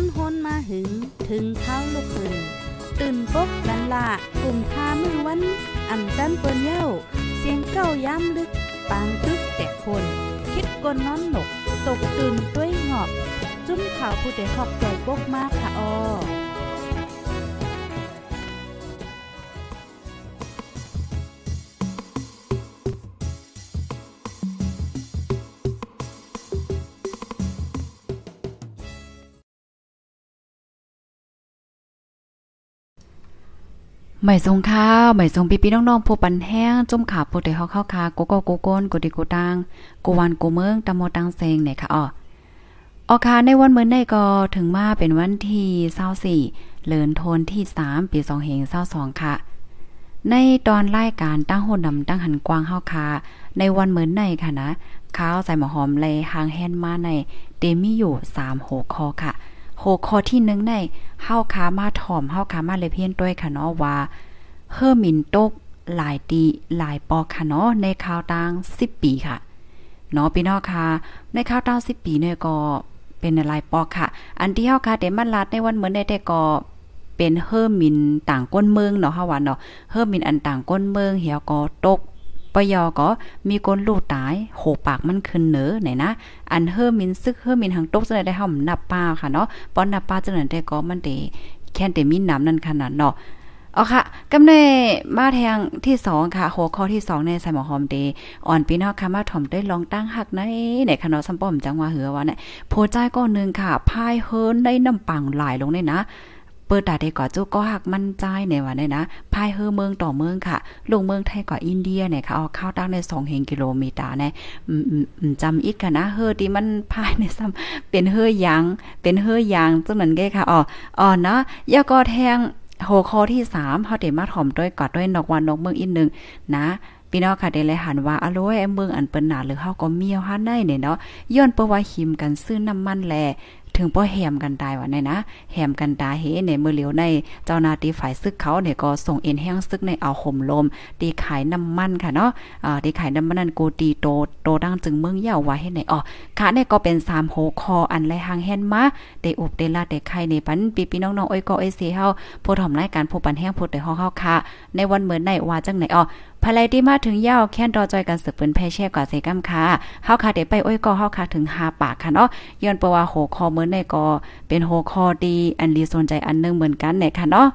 อนฮนมาหึง ถึงเท้าลูกหึงตื่นปกกันละกลุ่มทามือวันอ่ำจันเปิ้นเย้า เสียงเก้าย้ำลึก ปางตึกแต่คน คิดกนนอนหนก ตกตื่นด้วยหงอบ จุ้มข่าวผู้เด็กขอบใจปกมากค่ะออ หม่ทรงข้าวใหม่ทรงปีพี่น้องๆผู้ปันแห้งจุ่มขาผู้ใดเฮาเข้าคาโกโกโกโกนกุดิกูตังโกวันโกเมืองตะโมตังเซงเนี่ยค่ะอ๋อออคาในวันเมื่อในก็ถึงมาเป็นวันที่24เลินโทนที่ 3 ปี2เฮง22ค่ะ ในตอนรายการตั้งโหนดำตั้งหันกว้างเฮาคาในวันเหมือนในค่ะนะข้าวใส่หมอหอมเลยหางแฮนมาในเดมีอยู่3หัวคอค่ะ โหคอที่1ในเฮาคามาถ่อมเฮาคามาเลยเพี้ยนด้วยค่ะเนาะว่าเฮอมินตกหลายตีหลายปอกค่ะเนาะในข่าวตัง10ปีค่ะเนาะพี่น้องค่ะ ในข่าวตัง10ปีเนี่ยก็เป็นหลายปอกค่ะ อันที่เฮาค่ะเดมันลัดในวันเหมือนในแต่ก็เป็นเฮอมินต่างก้นเมืองเนาะเฮาว่าเนาะเฮอมินอันต่างก้นเมืองเหี่ยวก็ตก ปยอก็มีคนลูกตาย โหปากมันขึ้นเหนอไหนนะ อันเฮอมินซึกเฮอมินหังตกจังได้เฮานับป้าค่ะเนาะป้อนนับป้าจังนั้นได้ก็มันเตแค่เตมีน้ำนั่นขนาดเนาะเอาค่ะกำเนมาแทงที่สองค่ะ หัวข้อที่สองในใส่หมอหอมเดอ่อนปีนอกค่ะมาถ่อมได้ลองตั้งหักในในคณะสัมป้อมจังหว่าเหือว่าเนี่ยโพใจก้อนหนึ่งค่ะพายเฮิรนได้น้ำปังหลายลงเนี่ยนะ เปิดตาได้ก่อจู้ก็หักมั่นใจในวันนี้นะพายเฮอเมืองต่อเมืองค่ะ ลงเมืองไทยก่ออินเดียเนี่ยค่ะเอาข้าวตั้งใน2เฮงกิโลเมตรเนี่ยจำอีกค่ะนะเฮอที่มันพายในซ้ำเป็นเฮอยางเป็นเฮอยางจังนั้นแกค่ะอ๋ออ๋อนะยาก็แทงหัวข้อที่3เฮาได้มาถ่อมด้วยกอดด้วยนกวันนกเมืองอีกหนึ่งนะพี่น้องค่ะได้เลยหันว่าอร่อยเมืองอันเปิ้นหนาหรือเฮาก็เมียวหาได้เนี่ยเนาะย้อนเปว่าหิมกันซื้อน้ำมันแล ถึงป้อแหมกันตายว่าในนะแหมกันตาเฮในเมื่อเหลียวในเจ้านาตีฝ่ายซึกเขาเนี่ยก็ส่งเอ็นแห้งซึกในเอาห่มลม ตีขายน้ำมันค่ะเนาะอ่าตีขายน้ำมันนั่นโกตีโตโตดังจึงเมืองเย่าว่าเฮ็ดไหนอ๋อค่ะเนี่ยก็เป็น3โหคออันไรหางแฮนมาได้อุบได้ลาได้ไข่ในปันปีพี่น้องๆอ้อยก็อ้อยเสียเฮาผู้ถ่อมรายการผู้ปันแห้งผู้ได้เฮาเฮาค่ะในวันเหมือนในว่าจังไหนอ๋อ ภายไลที่มาถึงยาวแค่นรอจอยกันสืบปืนแพ่แช่กว่าเซกัมค่ะเฮาค่ะเดี๋ยวไปอ้อยก็เฮาค่ะถึง5ปากค่ะเนาะย้อนปว่าโหคอเหมือนในก็เป็นโหคอดีอันรีสนใจอันนึงเหมือนกันเนี่ยค่ะเนาะ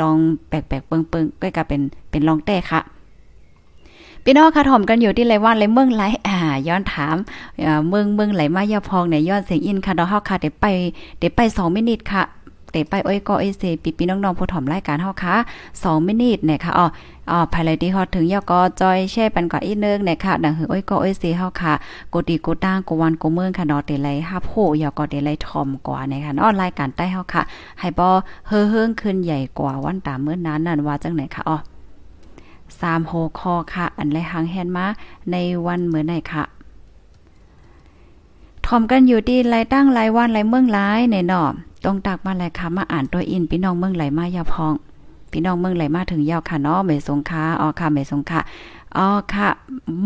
ลองแปลกๆเปิงๆก็กลายเป็นเป็นลองแต่ค่ะพี่น้องค่ะถ่อมกันอยู่ที่ไรว่านไรเมืองไรอ่าย้อนถามเมืองเมืองไหลมายาพองเนี่ยย้อนเสียงอินค่ะเนาเฮาค่ะเดี๋ยวไปเดี๋ยวไป2มินิทค่ะ เตไปอ้อยก็เอเซปีปีน้องๆผู้ถ่อมรายการเฮาค่ะ2มินิทเนี่ยค่ะอ๋ออ๋อภายในที่ฮอดถึงยอก็จอยแช่ปันก่อนอีนึงเนี่ยค่ะดังหืออ้อยก็อ้อยเซเฮาค่ะกดีกูตั้งกวันกูเมืองค่ะเนาะเตไลฮับโหยอก็เตไลทอมกว่าเนี่ยค่ะเนาะรายการใต้เฮาค่ะ ให้บ่เฮ้อเฮิงขึ้นใหญ่กว่าวันตามเมื้อนั้นนั่นว่าจังไหนค่ะอ๋อ3โหคอค่ะ อันไรหางแฮนมาในวันเหมื้อไหนค่ะทอมกันอยู่ที่ไรตั้งไรวันไรเมืองหลายในนาะ ต้องตักมาไรค่ะมาอ่านตัวอินพี่น้องเมืองไหลมายาพอง พี่น้องเมืองไหลมาถึงยาวค่ะเนาะเมสงคาอ๋อค่ะเมสงคาอ๋อค่ะ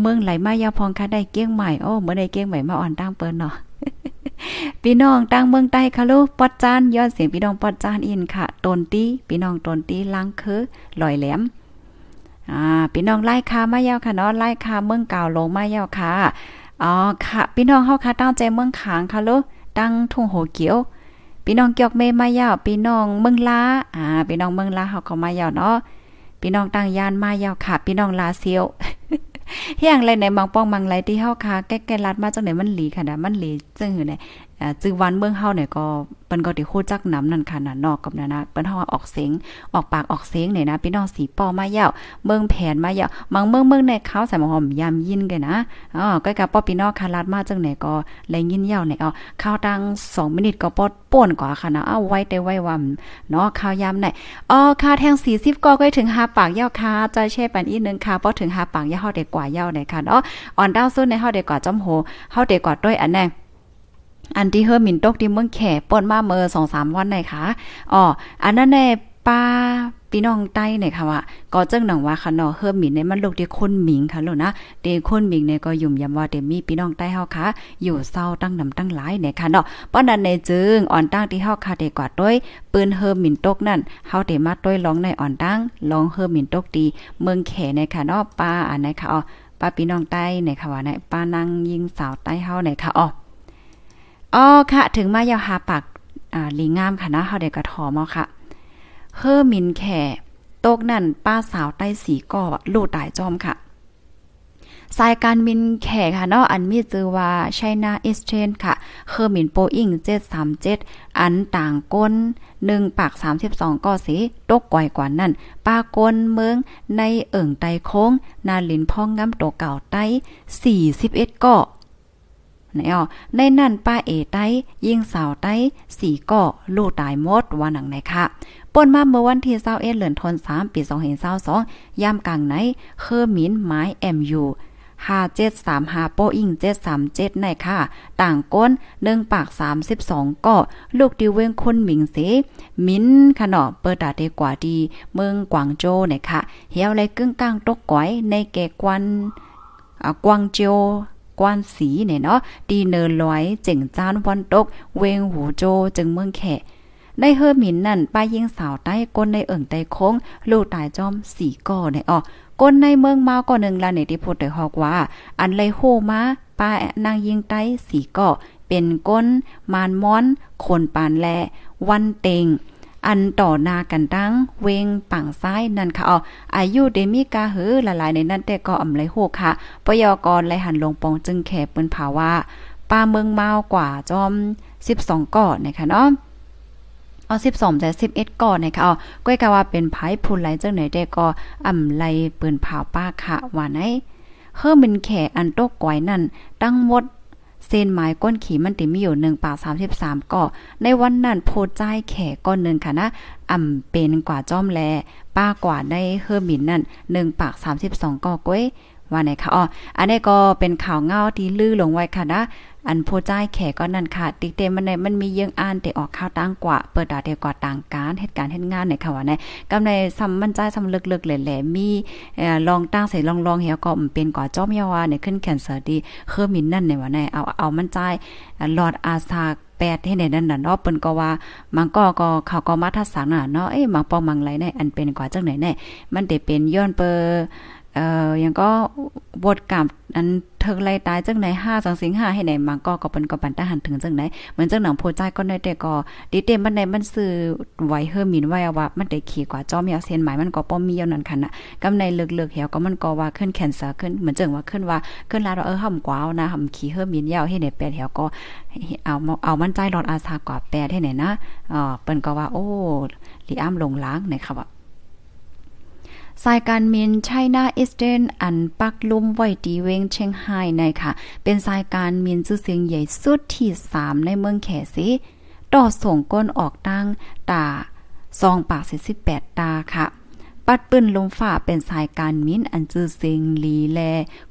เมืองไหลมายาพองค่ะได้เกี้ยงใหม่โอ้เมื่อได้เกี้ยงใหม่มาอ่อนตั้งเปิ้นเนาะพี่น้องตั้งเมืองใต้ค่ะลูกปอดจานย้อนเสียงพี่น้องปอดจานอินค่ะตนตี้พี่น้องตนตี้ล้างคือลอยแหลมอ่าพี่น้องไล่คามายาวค่ะเนาะไล่คาเมืองเก่าลงมายาวค่ะอ๋อค่ะ พี่น้องเฮาค่ะตั้งใจเมืองขางค่ะลูกตั้งทุ่งโหเกียว พี่น้องเกียกเมมายาวพี่น้องเมืองลาอ่าพี่น้องเมืองลาเฮาเขามายาวเนาะพี่น้องตั้งยานมายาวค่ะ พี่น้องลาเซียวเฮียงไรในบางป้องบางไรที่เฮาค่ะแก้ๆลัดมาจังไหนมันหลีค่ะนะมันหลีจังหือเนี่ย จือวันเมืองเฮาเนี่ยก็เปิ้นก็ได้ฮู้จักน้ำนั่นค่ะนะนอกกับนะนะเปิ้นเฮาออกเสียงออกปากออกเสียงเนี่ยนะพี่น้องสีปอมาเย้าเมืองแผนมาเย้าบางเมืองเมืองในเขาใส่หอมยามยินกันนะอ๋อก็กับป้อพี่น้องคาลาดมาจังไหนก็แลยินเย้าเนี่ยอ๋อข้าวตัง2มินิตก็ปอดป่นกว่าค่ะนะเอาไว้แต่ไว้ว่าเนาะข้าวยามไหนอ๋อค่าแทง40ก็ก็ถึง5ปากเย้าค่ะจอยแช่ปันอีนึงค่ะพอถึง5ปากเย้าเฮาได้กว่าเย้าเนี่ยค่ะเนาะอ่อนดาวซุนในเฮาได้กว่าจอมโหเฮาได้กว่าด้วยอันนั้น อันที่เฮอมินตกที่เมืองแขป่นมาเมื่อสองสามวันไหนคะอ๋ออันนั้นในปลาพี่น้องใต้เนี่ยค่ะว่าก็เจังหนังว่าค่ะเนาะเฮิรมินในมันลูกที่คนหมิงค่ะลูกนะเดคนหมิงเนี่ยก็ยุ่มยำว่าเดมีพี่น้องใต้เฮาค่ะอยู่เศร้าตั้งนำตั้งหลายเนี่ยค่ะเนาะป้อนนั้นในจึงอ่อนตั้งที่เฮาค่ะได้กว่าด้วยปืนเฮิรมินตกนั่นเฮาได้มาด้วยร้องในอ่อนตั้งร้องเฮิรมินตกดีเมืองแขในค่ะเนาะป้าอันไหนค่ะอ๋อป้าพี่น้องใต้ในค่ะว่าในป้านางยิงสาวใต้เฮาในค่ะอ๋อ อ๋อค่ะ ถึงมายาวหาปากอ่าลีงามค่ะนะเฮาได้กระถอมเอาค่ะเฮอมินแข่ตกนั่นป้าสาวใต้สีก่อลูดตายจอมค่ะสายการมินแขค่ะเนาะอันมีจือว่าไชน่าเอสเทนค่ะเคอร์มินโปอิง737 อันต่างก้น 1 ปาก 32 ก็สิตกก่อยกว่านั่นป้าก้นเมืองในเอิ่งไตโค้ง นาลินพ่องงำโตเก่าไต้41ก็ ไหนอ๋อในนั่นป้าเอไต้ยิงสาวไต้สี่ก่อลูกตายหมดว่าหนังไหนค่ะป่นมาเมื่อวันที่21เดือนธันวาคมปี2022ยามกลางไหนเคอมินไม้เอ็มยู5735โปอิง737ในค่ะ ต่างก้น1ปาก 32ก็ลูกดิเวงคนหมิงเสมินค่ะเนาะเปิดตาเดกว่าดี เมืองกวางโจเนี่ยค่ะ เหี่ยวไรกึ่งกลางตกก้อยในแก่กวนกวางโจ กวนสีเนี่ยเนาะดีเนินลอยเจ๋งจานวันตก เวงหูโจจึงเมืองแขได้เฮอหมินนั่นป้ายิงสาวใต้ก้นในเอิ่งใต้โค้ง ลูกตายจอมสีก่อในอ๋อก้นในเมืองมาก็หนึ่งละในที่พูดได้ฮอกว่า อันไรโฮมาป้านางยิงใต้สีก่อเป็นก้น มานม้อน คนปานแล วันเต็ง อันต่อนากันตั้งเวงปังซ้ายนั่นค่ะอ๋ออายุเดมีกาหือละลายในนั้นแต่ก็อำไรโฮค่ะปยกรไรหันลงปองจึงแขเปิ้นภาว่าป้าเมืองเมากว่าจอม 12ก่อนะคะเนาะเอา12แต่11ก่อนนะคะอ๋อก้อยกะว่าเป็นไผผู้ไหลจังไหนได้ก็อำไลปืนเผาป้าค่ะว่าไหนเฮือมันแข่อันโตกก้อยนั่นตั้งหมด เส้นหมายก้นขีมันติมีอยู่หนึ่งปาก33ก่อในวันนั้นโพจ่ายแขกก้อนนึงค่ะนะอ่ำเป็นกว่าจ้อมแล ป้ากว่าได้เฮอร์มินนั่น1ปาก32ก่อก้อยว่าไหนคะอ๋ออันนี้ก็เป็นข่าวเงาที่ลือลงไว้ค่ะนะ อันโพจ้ายแขกก็นั่นค่ะ ติเตมันในมันมีเยื่องอ่านแต่ออกข้าวตั้งกว่า เปิดดาเดียวกว่าต่างการเหตุการณ์เฮ็ดงานในค่ะว่าในกำในซ้ำมันใจซ้ำลึกๆแหล่ๆมีลองตั้งใส่ลองๆเหี่ยวก็เป็นกว่าจอมยาวาในขึ้นแคนเซอร์ดีเคือมินนั่นในว่าในเอาเอามันใจหลอดอาซาแปดให้ในนั้นน่ะเนาะเปิ้นก็ว่ามันก็ก็เขาก็มาทัศน์น่ะเนาะเอ้มังปองมังไหลในอันเป็นกว่าจังไหนแน่มันได้เป็นย้อนเปอ เอ่อยังก็บทกรรมอันเทิงไล่ตายจังไหน5สังสิงห้าให้ไหนมังก็ก็เปิ้นก็ปันตะหันถึงจังไหนเหมือนจังหนังโพใจก็ได้แต่ก็ดิเต็มมันในมันซื้อไว้เฮอมินไว้ว่ามันได้ขี่กว่าจอมยาเส้นหมายมันก็ป้อมมีอยู่นั่นคันน่ะกำในเลึกๆเหี่ยวก็มันก็ว่าขึ้นแคนเซอร์ขึ้นเหมือนจังว่าขึ้นว่าขึ้นลาเราเออห่ำกว่านะห่ำขี่เฮอมินยาวให้ไหนแปดเหี่ยวก็เอาเอามันใจรอดอาสากว่าแปดให้ไหนนะอ๋อเปิ้นก็ว่าโอ้ลีอ้ํลงล้างนครับว่า สายการมินไชน่าอิสเดนอันปักลุ่มไว้ดีเวงเชียงไฮ้ในค่ะ เป็นสายการมินชื่อเสียงใหญ่สุดที่ 3 ในเมืองแขสิต่อส่งก้นออกตั้งตาซองปาก48ตาค่ะ ปัดปืนลมฝ่าเป็นสายการมินอันจือเสียงลีแล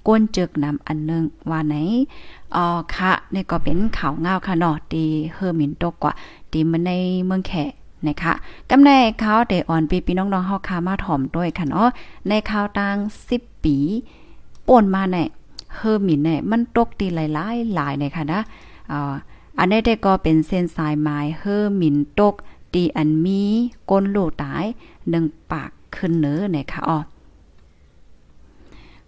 ก้นเจึกนำอันนึงว่าไหนอ๋อค่ะนี่ก็เป็นข่าวเงาค่ะเนาะดีเฮอร์มินตกกว่าดีมันในเมืองแข นะคะกำในเขาเดอ่อนปีปีน้องๆเฮาคามาถ่อมด้วยค่ะเนาะในข่าวต่าง10 ปีป่นมาเนี่ยเฮอร์มินเนี่ยมันตกตีหลายๆหลายเนี่ยค่ะนะอ่าอันนี้ได้ก็เป็นเส้นสายไม้เฮอร์มินตกตีอันมีก้นลูกตายหนึ่งปากขึ้นเนื้อเนี่ยค่ะอ๋อ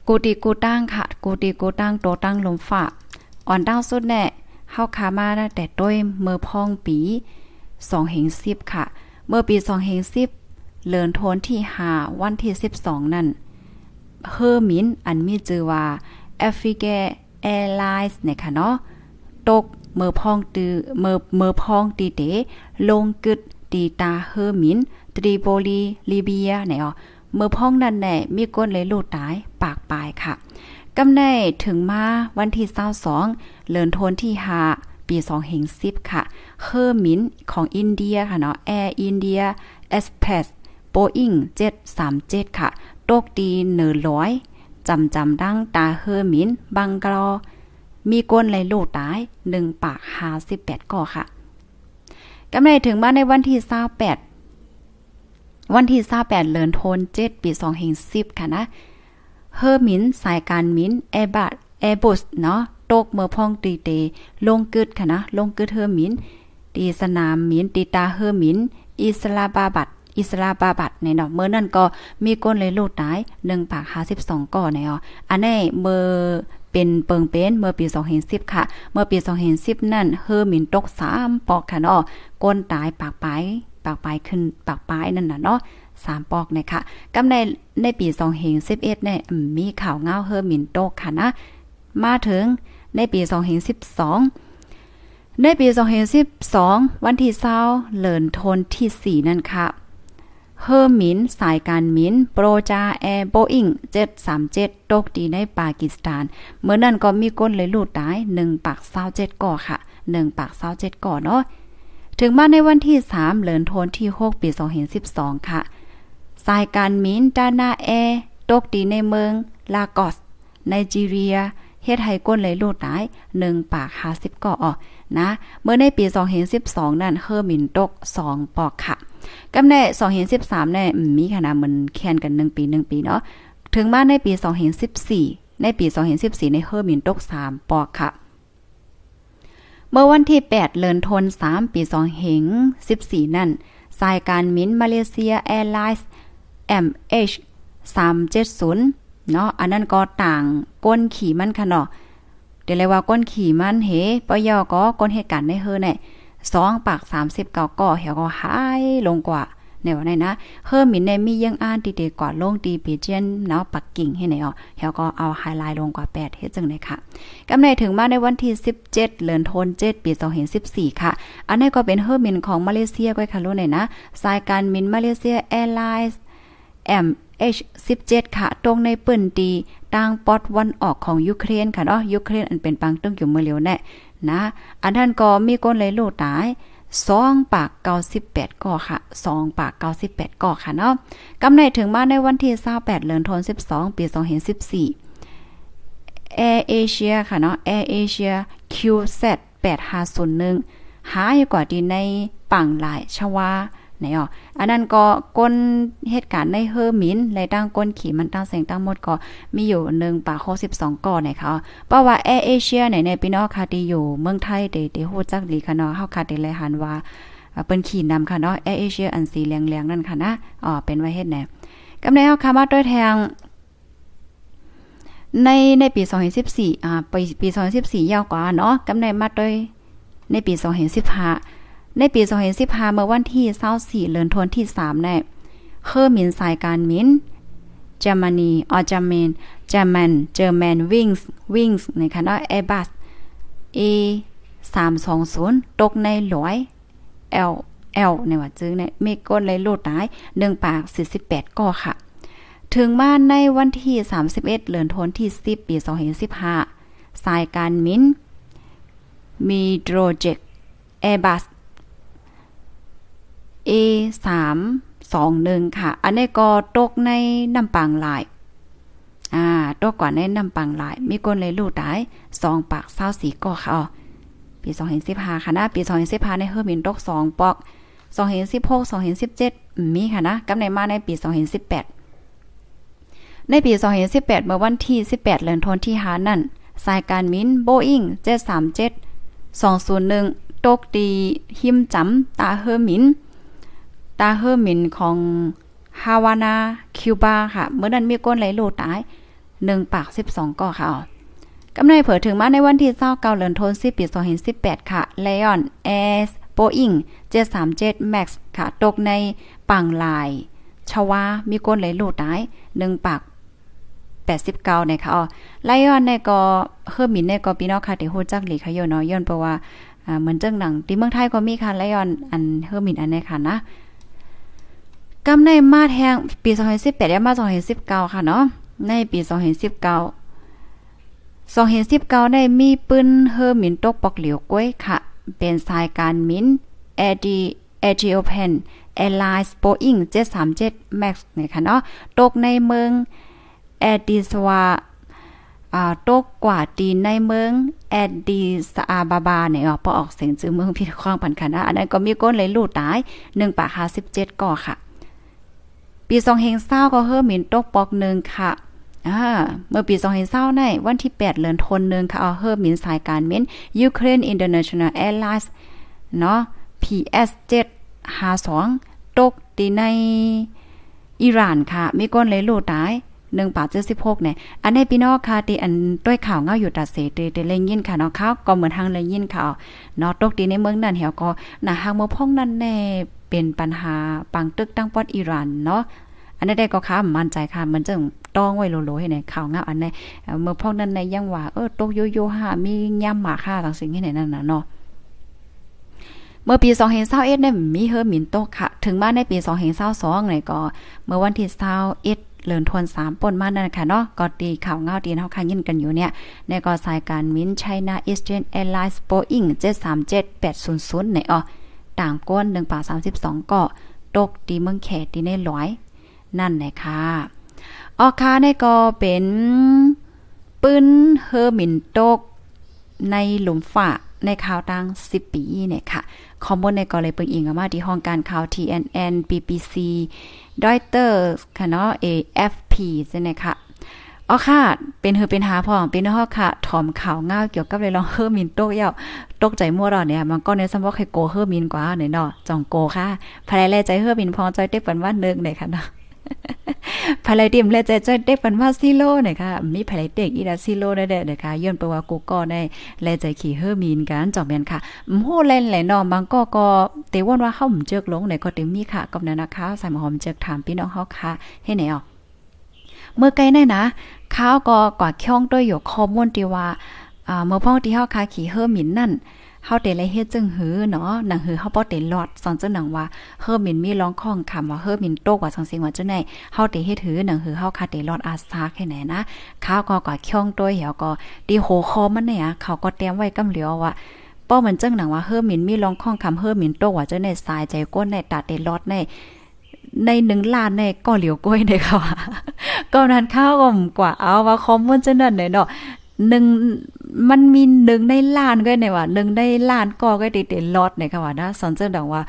กูตีกูตั้งค่ะกูตีกูตั้งโตตั้งลมฝาอ่อนตั้งสุดแน่เฮาคามาแต่ต้วยเมื่อพองปี 2เฮง10ค่ะ เมื่อปี2เฮง10เลินโทนที่5วันที่12นั่นเฮอร์มินอันมีชื่อว่าแอฟริกาแอร์ไลน์เนี่ยค่ะเนาะตกเมื่อพองตือเมื่อเมื่อพองตีเตลงกึดตีตาเฮอร์มินตรีโปลีลิเบียเนี่ยอ๋อเมื่อพ้องนั่นแน่มีก้นเลยลูกตายปากปลายค่ะกำในถึงมาวันที่22เลินโทนที่5 ปี2เฮง10ค่ะเคอร์มินของอินเดียค่ะเนาะแอร์อินเดียเอสเพสโปอิง737 ค่ะตกดีเนอร้อยจำจำดังตาเฮอร์มิน บังกลอ มีก้นไหลลูกตาย1ปาก58ก่อค่ะกำไรถึงมาในวันที่28วันที่28เดือนธันวาคมปี2010ค่ะนะ เฮอร์มิน สายการมินแอร์บัสแอร์บุสเนาะ ตกเมื่อพ่องตีเต ลงกึดค่ะนะ ลงกึดเฮอร์มิน ตีสนามมิน ตีตาเฮอร์มิน อิสลาบาบัดอิสลาบาบัดในเนาะเมื่อนั้นก็มีก้นเลยลูดตาย1ปาก52ก่อในอ๋ออันนี้เมื่อเป็นเปิงเป็นเมื่อปี2010ค่ะ เมื่อปี2010นั่นเฮอร์มินตก3ปอกค่ะเนาะก้นตายปากปลายปากปลายขึ้นปากปลายนั่นน่ะเนาะสามปอกนะคะกำในในปี2011เนี่ยมีข่าวเงาเฮอร์มินโตกค่ะนะ มาถึง ในปี2012 ในปี 2012 วันที่20เลินทนที่ 4 นั่นค่ะเฮอร์มิน สายการมิน โปรจาแอร์โบอิง737 ตกดีในปากีสถาน เมื่อนั้นก็มีก้นเลยลูดตาย1ปาก27ก่อค่ะ1ปาก27ก่อเนาะถึงมาในวันที่ 3 เหลินทนที่ 6 ปี 2012 ค่ะ สายการมินดานาแอร์ตกดีในเมืองลากอสไนจีเรีย เฮ็ดให้ก้นเลยลูดตาย1ปาก50ก่ออนะ เมื่อในปี2012นั่นเฮอร์มินตก 2 ปอกค่ะกำใน2013เนี่ยมีขนาดมันแข่นกัน 1 ปี 1 ปีเนาะถึงมาในปี2014 ในปี 2014 ในเฮอร์มินตก 3 ปอกค่ะเมื่อวันที่ 8 เลือนทน 3 ปี2เหง14 นั่นสายการมินมาเลเซียแอร์ไลน์ MH 370 เนาะอันนั้นก็ต่างก้นขี่มันค่ะเนาะเดี๋ยวเลยว่าก้นขี่มันเฮปยอก็ก้นเหตุการณ์ในเฮอเนี่ย2ปาก30เก่าก่อเหี่ยวก็หายลงกว่าในวันนี้นะเฮิรมินในมียังอ่านตีเดกว่าลงตีปีเจียนเนาะปักกิ่งให้ไหนอ๋อเฮาก็เอาไฮไลท์ลงกว่า8เฮ็ดจังได๋ค่ะกำไรถึงมาในวันที่17เจ็ดเลือนธันวาคมปี2014ค่ะ อันนี้ก็เป็นเฮิรมินของมาเลเซียก้อยค่ะรู้ไหนนะสายการมินมาเลเซียแอร์ไลน์ H17 ค่ะ ตรงในปืนตีต่างปอดวันออกของยูเครนค่ะเนาะยูเครนอันเป็นปังตึงอยู่เมื่อเร็วแน่นะ อันนั้นก็มีก้นเลยลูกตายสองปากเก้าสิบแปดก่อค่ะสองปากเก้าสิบแปดก่อค่ะเนาะกำไรถึงมาในวันที่เศร้าแปดเดือนธันวาคมสิบสองปีสองเห็นสิบสี่แอร์เอเชียค่ะเนาะแอร์เอเชียคิวเซตแปดห้าศูนย์หนึ่งหายกว่าดีในปังหลายชวา ไหนอ๋ออันนั้นก็ก้นเหตุการณ์ในเฮอร์มินในตั้งก้นขี่มันตั้งเสียงตั้งหมดก็มีอยู่1ปาก62ก่อไหนคะเพราะว่าแอร์เอเชียไหนในพี่น้องค่ะที่อยู่เมืองไทยเดเดฮูจักดีค่ะเนาะเฮาค่ะได้เลยหันว่าเปิ้นขี่นำค่ะเนาะแอร์เอเชียอันสีเหลืองๆนั่นค่ะนะอ๋อเป็นไว้เฮ็ดแหนกำในเฮาค่ะมาด้วยแทงในในปี 2014อ่าปีปี2014ยาวกว่าเนาะกำในมาด้วยในปี 2015 ในปี2015เมื่อวันที่24เดือนธันวาคมที่3ได้เคอร์มินสายการมินเยอรมนีออจามนเจอร์มันเจอร์แมนวิงส์วิงส์ในคณะแอร์บัส A 320 ตกในหลอย L L ในว่าจึงในมีก้นเลยโลดตาย1ปาก 48ก่อค่ะ ถึงมาในวันที่ 31เดือนธันวาคมที่ 10 ปี2015สายการมินมีโดรเจกแอร์บัส A 3 2 1ค่ะ อันนี้ก็ตกในน้ำปังหลาย อ่าตกกว่าในน้ำปังหลาย มีคนเลยลูกตาย2ปาก24ก็ค่ะอ๋อปี2015ค่ะนะปี2015ในเฮอร์มินตก2ปอก2016 2017มีค่ะนะกำในมาในปี2018ในปี2018เมื่อวันที่18เดือนธันที่5นั่นสายการมินโบอิง737 201ตกดีหิมจำตาเฮอร์มิน ตาเฮอร์มินของฮาวานาคิวบาค่ะ เมื่อนั้นมีก้นไหลโลตาย1ปาก12ก่อค่ะกำไรเผยถึงมาในวันที่29เดือนธันวาคมปี2018ค่ะไลออนเอสโบอิง737 Max ค่ะ ตกในปังลาย ชวา มีก้นไหลโลตาย1ปาก89นะคะอ๋อไลออนในก็เฮอร์มินในก็พี่น้องค่ะที่ฮู้จักหลีค่ะโยเนาะย้อนเพราะว่าเหมือนเจังหนังที่เมืองไทยก็มีค่ะไลออนอันเฮอร์มินอันนี้ค่ะนะ กำในมาแทงปี 2018และมา 2019 ค่ะเนาะ ในปี 2019 2019 ได้มีปืนเฮอร์มินตกปอกเหลียวก้วยค่ะ เป็นสายการมินแอดีเอจิโอเพนแอร์ไลน์โบอิง737 Max นี่ค่ะเนาะ ตกในเมืองแอดิสวาตกกว่าตีในเมืองแอดดิสอาบาบาเนี่ยออกพอออกเสียงจื่อเมืองพี่ข้องปันค่ะนะอันนั้นก็มีก้นเลยลูดตาย1ปาก57ก่อค่ะ ปี2เฮงเศร้าก็เฮอหมินตกปอกหนึ่งค่ะอ่าเมื่อปี2เฮงเศร้าในวันที่ 8เดือนธันวาคมค่ะเอาเฮอหมินสายการเม้น Ukraine International Airlines เนาะ PS 752ตกตีในอิหร่านค่ะ มีก้นเลยลูตายหนึ่งปาเจ็ดสิบหกเนี่ย อันนี้พี่น้องค่ะที่อันด้วยข่าวเงาอยู่ตัดเสตเตเลยยินค่ะเนาะข้าวก็เหมือนทางเลยยินข่าวเนาะตกดีในเมืองนั้นเหี่ยวก็หนาหางเมืองพ่องนั่นแน่เป็นปัญหาปังตึกตั้งปอดอิหร่านเนาะันนี้ได้ก็ค่ะมั่นใจค่ะมันจึงต้องไว้โลโลให้ในข่าวเงาอันนี้เมื่อพ่อนั้นในยังว่าเออตกโยโย่หามีย่ำหมาค่าต่างสิ่งที่ไหนนั่นน่ะเนาะเมื่อปี2021เนี่ยมีเฮอร์มินโตค่ะ ถึงมาในปี2022เนี่ยก็เมื่อวันที่21เลินทวน3ปนมานั่นค่ะเนาะก็ตีข่าวเงาตีเฮาค้างยินกันอยู่เนี่ยในก็สายการมินไชน่าอีสเทิร์นแอร์ไลน์โบอิง737800ในอ๋อต่างก้น1ป่า32ก็ตกตีเมืองแขตีในร้อย นั่นแหละค่ะออคาในก็เป็นปืนเฮอร์มินโตก ในหลุมฝ่าในข่าวตั้ง10 ปีเนี่ยค่ะคอมมูนในก็เลยเปิงอิงมาที่ห้องการข่าว TNN BBC ดอยเตอร์ค่ะเนาะ AFP ใช่ไหมค่ะอ๋อค่ะ เป็นเฮอเป็นหาพ่องเป็นฮอค่ะ ถอมข่าวง่าเกี่ยวกับเลยลองเฮอมินโตเยาตกใจมั่วรอเนี่ย มันก็ในสมว่าใครโกเฮอมินกว่าเนี่ยเนาะจองโกค่ะภายแลใจเฮอมินพอใจเต็กปันว่าเนึกเนี่ยค่ะเนาะ ภายเดิมและใจใจเด็กปันว่าซิโลเนี่ยค่ะมีภายเด็กอีดาซิโลได้เด้อค่ะย้อนไปว่ากูก็ได้แลใจขี่เฮอร์มีนกันจอมแม่นค่ะโหเล่นแหละนองบางก็ก็เตว่นว่าเฮาหมเจิกลงเนี่ยก็เต็มมีค่ะกับนั้นนะคะใส่หอมเจิกถามพี่น้องเฮาค่ะให้ไหนอะเมื่อไกลได้นะข้าวก็กว่าข่องด้วยอยู่ข้อมูลที่ว่าเมื่อพ่อที่เฮาคาขี่เฮอร์มินนั่น เฮาเตเลยเฮ็ดจึงหือเนาะหนังหือเฮาบ่เตลอดสอนจังหนังว่าเฮอมินมีร้องข้องคำว่าเฮอมินโตกว่าสังสิงว่าจังได๋เฮาเตเฮ็ดหือหนังหือเฮาคาเตลอดอาสาแค่ไหนนะข้าวก็กว่าข่องตัวเหี่ยวก็ดีโหคอมันเนี่ยเขาก็เตรียมไว้กำเหลียวว่าป้อมันจังหนังว่าเฮอมินมีร้องข้องคำเฮอมินโตกว่าจังได๋สายใจก้นในตาเตลอดในในหนึ่งล้านในก็เหลียวก้อยในค่ะก็นั้นข้าวก็กว่าเอาว่าคอมมูนจังนั้นเนาะ หนึ่งมันมีหนึ่งในล้านก็ในว่าหนึ่งในล้านก็ก็ติดลอดในค่ะว่านะสอนเจ้าดังว่า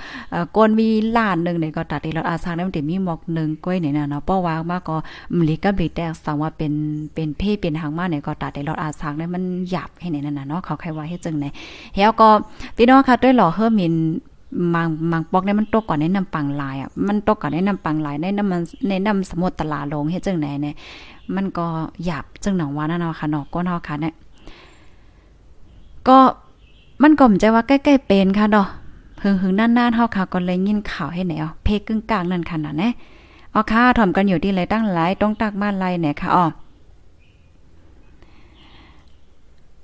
ก้นมีล้านหนึ่งในก็ตัดติดลอดอาสางนั้นมันมีหมอกหนึ่งก้อยในน่ยนะเนาะป้อวางมากก็มลีกับลีแตกสังว่าเป็นเป็นเพ่เป็นหางมาในก็ตัดติดลอดอาสางนั้นมันหยาบให้ในนั่นน่ะเนาะเขาใครว่าให้จึงในเฮาก็พี่น้องค่ะด้วยหล่อเฮอร์มินมังมังปอกเนี่ยมันตกก่อนในน้ำปังลายอะมันตกก่อนในน้ำปังลายในน้ำมันในน้ำสมุทรตลาลงเฮ็ดจังไหนเนี่ย มันก็หยาบจังหนังว่านั่นเนาะค่ะเนาะก้นเฮาค่ะเนี่ยก็มันก็มใจว่าใกล้ๆเป็นค่ะเนาะหึงๆนานๆเฮาค่ะก็เลยยินข่าวให้ไหนอ๋อเพกึ่งกลางนั่นค่ะนะแน่อ๋อค่ะถ่อมกันอยู่ที่ไรตั้งหลายต้องตักบ้านไรเนี่ยค่ะอ๋อ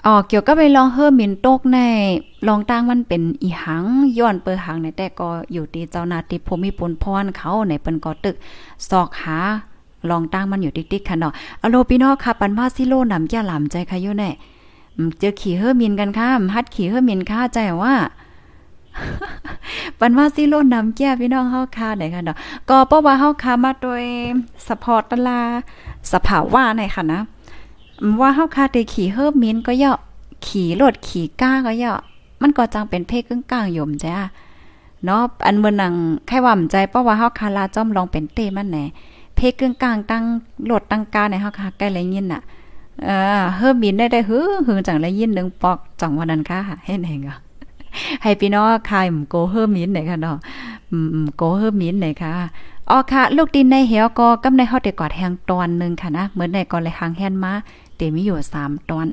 อ๋อเกี่ยวกับไปลองเฮอมินโตกในลองตั้งมันเป็นอีหังย้อนเปิหังในแต่ก็อยู่ที่เจ้านาติภูมิปุนพรเขาในเปิ้นก็ตึกซอกหา ลองตั้งมันอยู่ติ๊กๆค่ะเนาะอโลพี่น้องค่ะปันว่าซิโลนำแก่หลามใจค่ะอยู่แน่เจอขี่เฮอมินกันค่ะฮัดขี่เฮอมินค่ะใจว่าปันว่าซิโลนำแก่พี่น้องเฮาค่ะไหนค่ะเนาะก็เพราะว่าเฮาค่ะมาโดยสปอร์ตตลาสภาวะในค่ะนะว่าเฮาค่ะได้ขี่เฮอมินก็เยาะขี่รถขี่ก้าก็เยาะมันก็จังเป็นเพศกึ่งกลางยู่จ้ะเนาะอันเมื่อนังแค่ว่าใจเพราะว่าเฮาคาลาจ้อมลองเป็นเต้มันแหน เพกึ่งกลางตั้งโหลดตั้งกาในเฮาค่ะใกล้เลยยินน่ะเออเฮอบินได้ได้หือหือจังเลยยินนึงปอกจังวันนั้นค่ะเฮ็ดให้ก็ให้พี่น้องคายมโกเฮอมินไหนค่ะเนาะอืมโกเฮอมินไหนค่ะอ๋อค่ะ ลูกดินในเหี่ยวก็กำในเฮาได้กอดแหงตอนนึงค่ะนะเหมือนในก่อนเลยหางแฮนมาเตมีอยู่3ตอน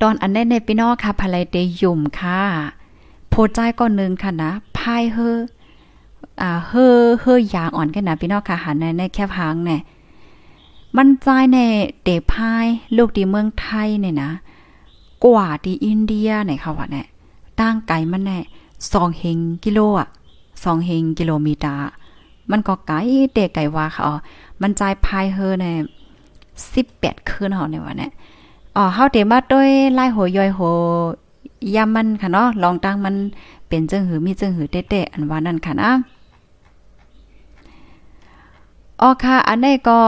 ตอนอันได้ในพี่น้องค่ะภายเตยุ่มค่ะโพใจก่อนนึงค่ะนะพายเฮอ อ่าเฮอเฮอยางอ่อนกันนะพี่น้องค่ะหันในในแคบหางเนี่ยมันใจในเดพายลูกดีเมืองไทยเนี่ยนะ กว่าที่อินเดียเนี่ยค่ะว่าเนี่ยตั้งไกลมันแน่สองเฮงกิโลอะสองเฮงกิโลเมตรมันก็ไกลเด็กไกลว่าค่ะอ๋อมันใจพายเฮอเนี่ยสิบแปดคืนหอเนี่ยว่าเนี่ยอ๋อเฮาเดมาด้วยไล่โหยอยโหยามันค่ะเนาะลองตั้งมันเป็นจึงหือมีจึงหือเต้ๆอันว่านั่นค่ะนะ อ๋อค่ะ อันนี้ก็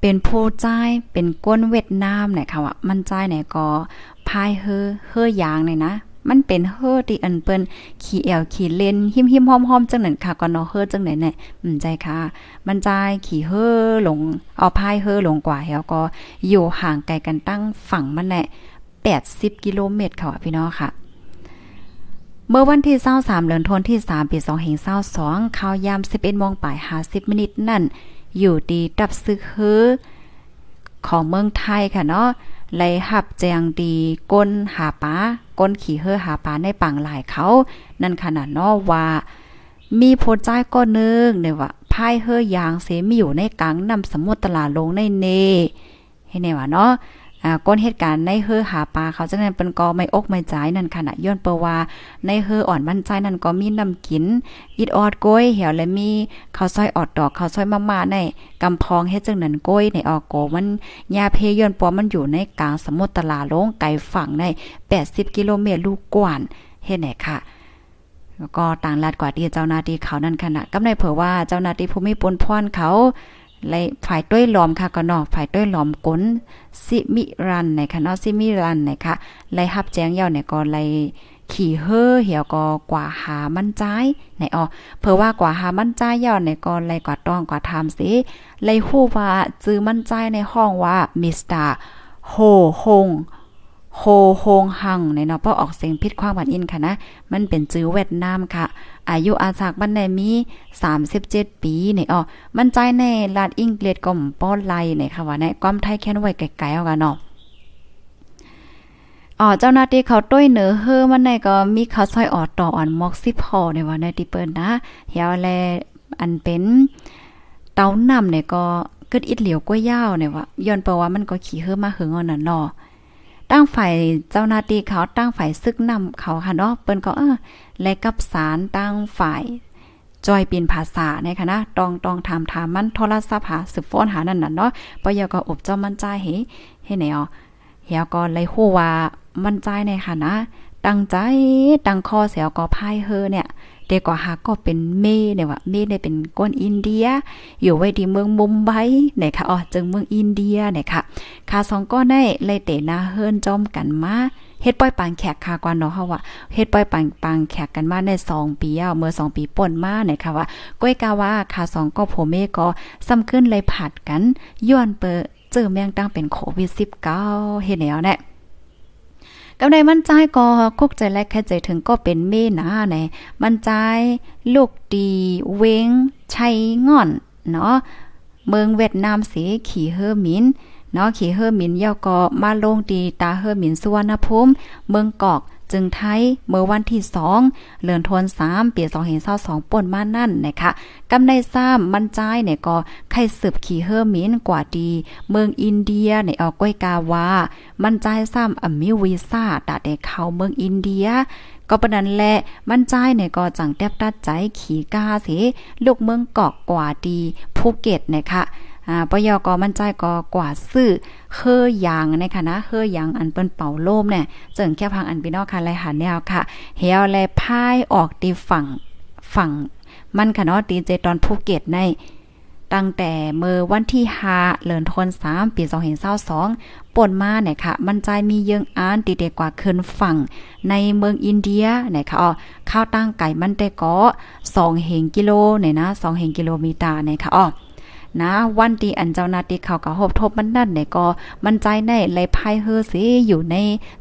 เป็นผู้จ่ายเป็นก้นเวียดนามเนี่ยค่ะว่ามันใจ่ายเนี่ยก็พายเฮอเฮอยางเนี่ยนะ มันเป็นเฮอที่อันเปิ้นขี่แอวขี่เลนหิมหิมหอมๆจังนั้นค่ะก็เนาะเฮอจังไหนเนี่ยอืมใจค่ะ มันใจขี่เฮอหลงเอาพายเฮอหลงกว่าแล้วก็อยู่ห่างไกลกันตั้งฝั่งมันแหละ80 กิโลเมตรค่ะพี่น้องค่ะ เมื่อวันที่23เดือนธันวาคมที่3ปี2522ข่าวยาม11โมงป่าย50มินิตนั่น อยู่ดีดับซึกเฮอของเมืองไทยค่ะเนาะไหลหับแจงดีก้นหาปาก้นขี่เฮอหาปาในปังหลายเขา นั่นขนาดนาะว่า มีโพใจก็นึงเนี่ยว่าพายเฮอยางเสมีอยู่ในกลางนำสมุทรตลาดลงในเนให้แน่ว่าเนาะ อ่าก้นเหตุการณ์ในเฮอหาปลาเขาจะนั้นเป็นกอไม่อกไม่จ่ายนั่นขณะย้อนเปว่าในเฮออ่อนมั่นใจนั่นก็มีน้ำกินอิดออดก้อยเหี่ยวและมีข้าวซอยออดดอกข้าวซอยมาม่าในกำพองเฮ็ดจังนั้นก้อยในออกโกมันยาเพย้อนปอมันอยู่ในกลางสมุทรตลาลงไกลฝั่งใน 80 กิโลเมตรลูกกว่านเฮ็ดไหนค่ะแล้วก็ต่างลัดกว่าที่เจ้าหน้าที่เขานั่นขณะกำในเผอว่าเจ้าหน้าที่ภูมิปนพรเขา ไลฝ่ายต้วยหลอมค่ะก็เนาะฝ่ายต้วยหลอมก้นซิมิรันในค่ะเนาะซิมิรันในค่ะไลฮับแจ้งยาวเนี่ยก็ไลขี่เฮ่อเหี่ยวก็กว่าหามันใจในอ๋อเพื่อว่ากว่าหามันใจยอดในก็ไลกว่าต้องกว่าทำสิไลฮู้ว่าจื้อมันใจในห้องว่ามิสเตอร์โฮฮง โฮโฮงหังในเนาะเพราะออกเสียงผิดความหวานอินค่ะนะ มันเป็นจื้อเวียดนามค่ะ อายุอาศักบันในมี 37 ปีในอ๋อมันใจในลาดอังเกฤษก็ป้อนไลในค่ะว่าในความไทยแค่นไว้ไกลๆเอากันเนาะอ๋อเจ้าหน้าที่เขาต้วยเหนือเฮอมันในก็มีเขาซอยออดต่ออ่อนมอกซิพอในว่าในที่เปิ้นนะเฮียวแลอันเป็นเตานำเนี่ยก็กึดอิดเหลียวก้วยยาวเนี่ยว่าย้อนเปว่ามันก็ขี่เฮอมาหึงอานั่นเนาะ ตั้งฝ่ายเจ้าหน้าที่เขาตั้งฝ่ายซึกนำเขาค่ะเนาะเปิ้นก็เออและกับสารตั้งฝ่ายจอยเป็นภาษาในคณะตองตองถามถามมันโทรศัพท์หาสืบฟ้อนหานั่นน่ะเนาะปยก็อบเจ้ามันใจเฮเฮ็ดแนวเฮียก็เลยฮู้ว่ามันใจในค่ะนะ ตั้งใจตั้งคอเสียวก็พายเฮอเนี่ย เด็กกว่าหาก็เป็นเม่เนี่ยว่าเมเนี่ยเป็นก้นอินเดีย อยู่ไว้ที่เมืองมุมไบเนี่ยค่ะอ๋อจึงเมืองอินเดียเนี่ยค่ะคาสองก้อนได้เลยเตนาเฮิรนจอมกันมาเฮ็ดป้อยปางแขกค่ะกว่าเนาะเฮาว่าเฮ็ดป้อยปางปางแขกกันมาใน2ปีอะเมื่อ2ปีป่นมาเนี่ยค่ะว่าก้อยกาว่าคาสองก็โผเมก็ซ้ำขึ้นเลยผัดกันย้อนเปอเจอแมงตั้งเป็นโควิด19เฮ็ดแนวเนี่ย กำไดมั่นใจก็คุกใจแลกแค่ใจถึงก็เป็นเมนาในมั่นใจลูกดีเวงชัยง่อนเนาะเมืองเวียดนามเสีขี่เฮอร์มินเนาะขี่เฮอร์มินยอก็มาลงดีตาเฮอร์มินสุวรรณภูมิเมืองกอก จึงไทยเมื่อวันที่2เลือนทวน3ปี2022ป่นมานั่นนะคะกำในซ้ำมันใจเนี่ยก็ไข่สืบขี่เฮอร์มินกว่าดี เมืองอินเดียในออกก้อยกาวา มันใจซ้ำอมิวีซ่าตาได้เข้าเมืองอินเดียก็ปนันแหละมันใจเนี่ยก็จังแทบตัดใจขี่กาสิลูกเมืองเกอกกว่าดีภูเก็ตนะคะ อ่าปยก็มั่นใจก็กว่าซื้อเคอยางในคณะเคอยางอันเปิ้นเป่าโลมเนี่ยเจิงแค่พังอันพี่น้องค่ะไรหันแนวค่ะเฮียวแลพายออกตีฝั่งฝั่งมันค่ะเนาะดีเจตอนภูเก็ตในตั้งแต่เมื่อวันที่5เดือนธันวาคมปี2022ป่นมาเนี่ยค่ะ มันใจมีเยิงอานตีเด็กกว่าขึ้นฝั่ง ในเมืองอินเดียเนี่ยค่ะอ๋อข้าวตั้งไก่มันแต่ก็2เฮงกิโลเนี่ยนะ2เฮงกิโลเมตรเนี่ยค่ะอ๋อ นะวันที่อันเจ้านาที่เขาก็หบทบมันนั่นเนี่ยก็มันใจในเลยพายเฮอสิอยู่ใน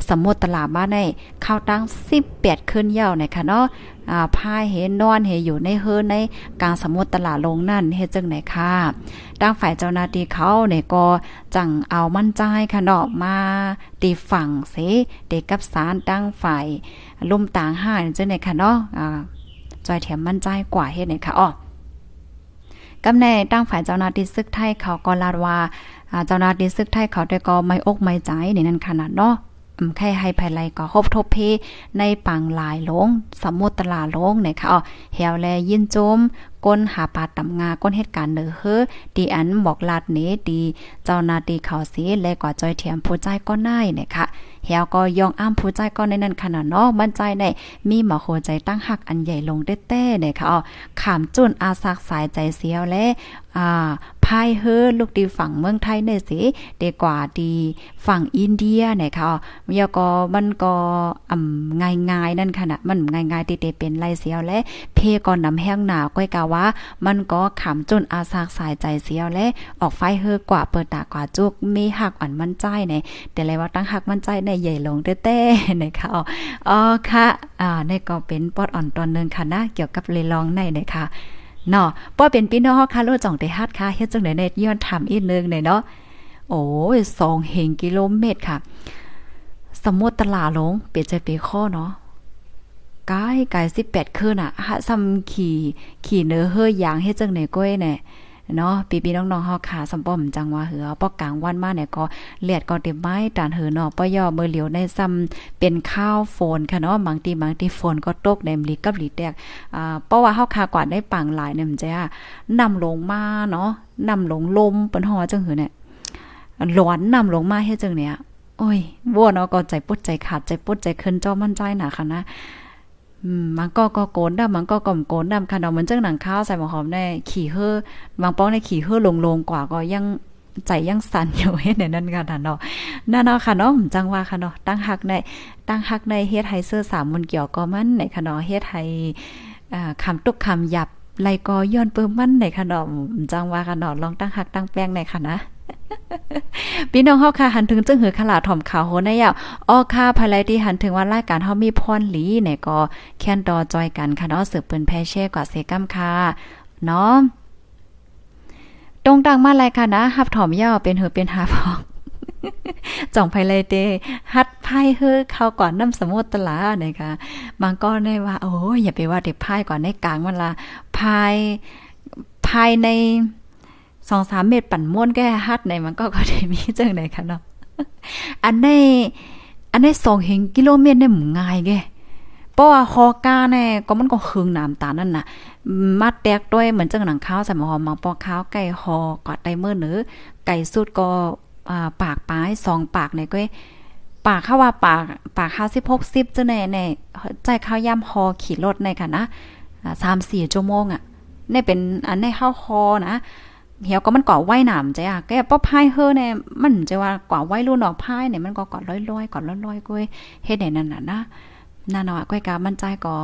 สมุทรตลาดบ้านในเข้าตั้ง18ขึ้นยาวนะคะเนาะอ่าพายเห็นนอนเฮอยู่ในเฮอในกลางสมุทรตลาดลงนั่นเฮ็ดจังไหนค่ะดังฝ่ายเจ้าหน้าที่เขาเนี่ยก็จังเอามั่นใจค่ะเนาะมาตีฝั่งเสเด็กกับสารดังฝ่ายลุ่มต่างห้าจังไหนค่ะเนาะอ่าจอยแถมมั่นใจกว่าเฮ็ดไหนค่ะอ๋อ กำแน่ตั้งฝ่ายเจ้าหน้าที่ซึกไทยเขาก็ลาดว่าเจ้าหน้าที่ซึกไทยเขาได้ก็ไม่อกไม่ใจในนั้นขนาดเนาะแค่ให้ภายไลก็ครบทบเพในปังหลายลง สมุทรตลาลงนะคะอ๋อเฮวแลยินจมก้นหาปาตำงาก้นเหตุการณ์เนอเฮอดีอันบอกลาดเนดี เจ้านาตีเขาเสีและกว่าจอยเทียมผู้ใจก็น่ายนะคะ เฮวก็ยองอ้ำผู้ใจก็ในนั้นขนาดเนาะมั่นใจในมีหมอโคใจตั้งหักอันใหญ่ลงได้แต้เนี่ยค่ะอ๋อขามจุนอาซักสายใจเสียวและอ่าพพายเฮอลูกดีฝั่งเมืองไทยเนี่ยสิเดกว่าดีฝั่งอินเดียเนี่ยค่ะยาก็มันก็อ่ำง่ายๆนั่นค่ะนะมันง่ายๆติๆเป็นไรเสียวและเพก่อนนำแห้งหนาวก้อยกาว่า มันก็ขำจุนอาสากสายใจเสียวและออกไฟเฮอกว่าเปิดตากว่าจุกมีหักอันมั่นใจเนี่ยแต่เลยว่าตั้งหักมั่นใจในใหญ่ลงเต้ๆนะคะอ๋อค่ะอ่านี่ก็เป็นปอดอ่อนตอนนึงค่ะนะเกี่ยวกับเลยลองในนะคะเนาะป้อเป็นพี่น้องค่ะโลจ่องได้ฮัดค่ะเฮ็ดจังได๋ในย้อนถามอีกนึงเนาะโอ้ย2เฮงกิโลเมตรค่ะ สมมุติตลาดลงเปลี่ยนใจเปข้อเนาะกายกาย18คืนอะหะซ้ำขี่ขี่เนื้อเฮยยางเฮ็ดจังได๋ก้อยเนี่ย เนาะปีปีน้องๆเฮาขาสำป้อมจังว่าเหือปอกกลางวันมาเนี่ยก็เลียดก็เต็มไม้ตานเหือเนาะปอย่อมือเหลียวในซ้ำเป็นข้าวฝนค่ะเนาะบางทีบางทีฝนก็ตกในมลีกับหลีแตกอ่าเพราะว่าเฮาคากว่าได้ปังหลายเนี่ยมันจะนำลงมาเนาะนำลงลมเปิ้นฮอจังหือเนี่ยหลอนนำลงมาเฮ็ดจังเนี่ยโอ้ยวัวเนาะก็ใจปุดใจขาดใจปุดใจขึ้นจ้อมั่นใจหนาค่ะนะ มันก็ก็โกนดำมันก็ก่อมโกนดำค่ะเนาะมันจังหนังข้าวใส่หมอหอมได้ขี่เฮ่อบางป้องในขี่เฮ่อลงๆกว่าก็ยังใจยังสั่นอยู่เฮ็ดในนั้นกันเนาะนั่นเนาะค่ะเนาะจังว่าค่ะเนาะตั้งหักในตั้งหักในเฮ็ดไฮเซอร์สามมันเกี่ยวก็มันในค่ะเนาะเฮ็ดให้อ่าคำตุกคำหยับไลก็ย้อนเปิ้มมันในค่ะเนาะจังว่าค่ะเนาะลองตั้งหักตั้งแป้งในค่ะนะ พี่น้องเฮาค่ะหันถึงจึงหือขลาถ่อมขาวโหนยาวอ้อค่ะภายไลที่หันถึงว่ารายการเฮามีพรหลีเนี่ยก็แค้นดอจอยกันค่ะเนาะสืบเปิ้นแพเช่กว่าเซกัมค่ะเนาะตรงดังมาลยค่ะนะหับถ่อมยาวเป็นหือเป็นหาพองจ่องภายไลเตฮัดไพ่เฮือเข้าก่อนน้ำสมุทรตลานะคะบางก็ได้ว่า โอ้ยอย่าไปว่าเด็กไพ่ก่อนในกลางมันละพายภายใน สองสามเม็ดปั่นม้วนแก้ฮัดในมันก็ก็ได้มีเจังไหนคะเนาะอันในอันในสองเฮงกิโลเมตรเนี่ยง่ายแกเพราะว่าฮอกาเนี่ยก็มันก็คืงน้ำตานั่นน่ะมัดแตกด้วยเหมือนจังหนังข้าวใส่หมอมังปอข้าวไก่ฮอกอดไดเมื่อเนือไก่สุดก็ปากปลายสองปากเนี่ยก็ปากข้าวว่าปากปากข้าวสิบหกสิบจะในในใจข้าวย่ำฮอขี่รถในค่ะนะสามสี่ชั่วโมงอะนี่เป็นอันในข้าวฮอนะ เหี่ยวก็มันก่อไว้หนามจ้ะแกป้อพายเฮอเนี่ยมันจะว่าก่อไว้รุ่นออกพายเนี่ยมันก็ก่อลอยๆก่อลอยๆก้อยเฮ็ดได้นั่นน่ะนะนานาก้อยกามันใจก็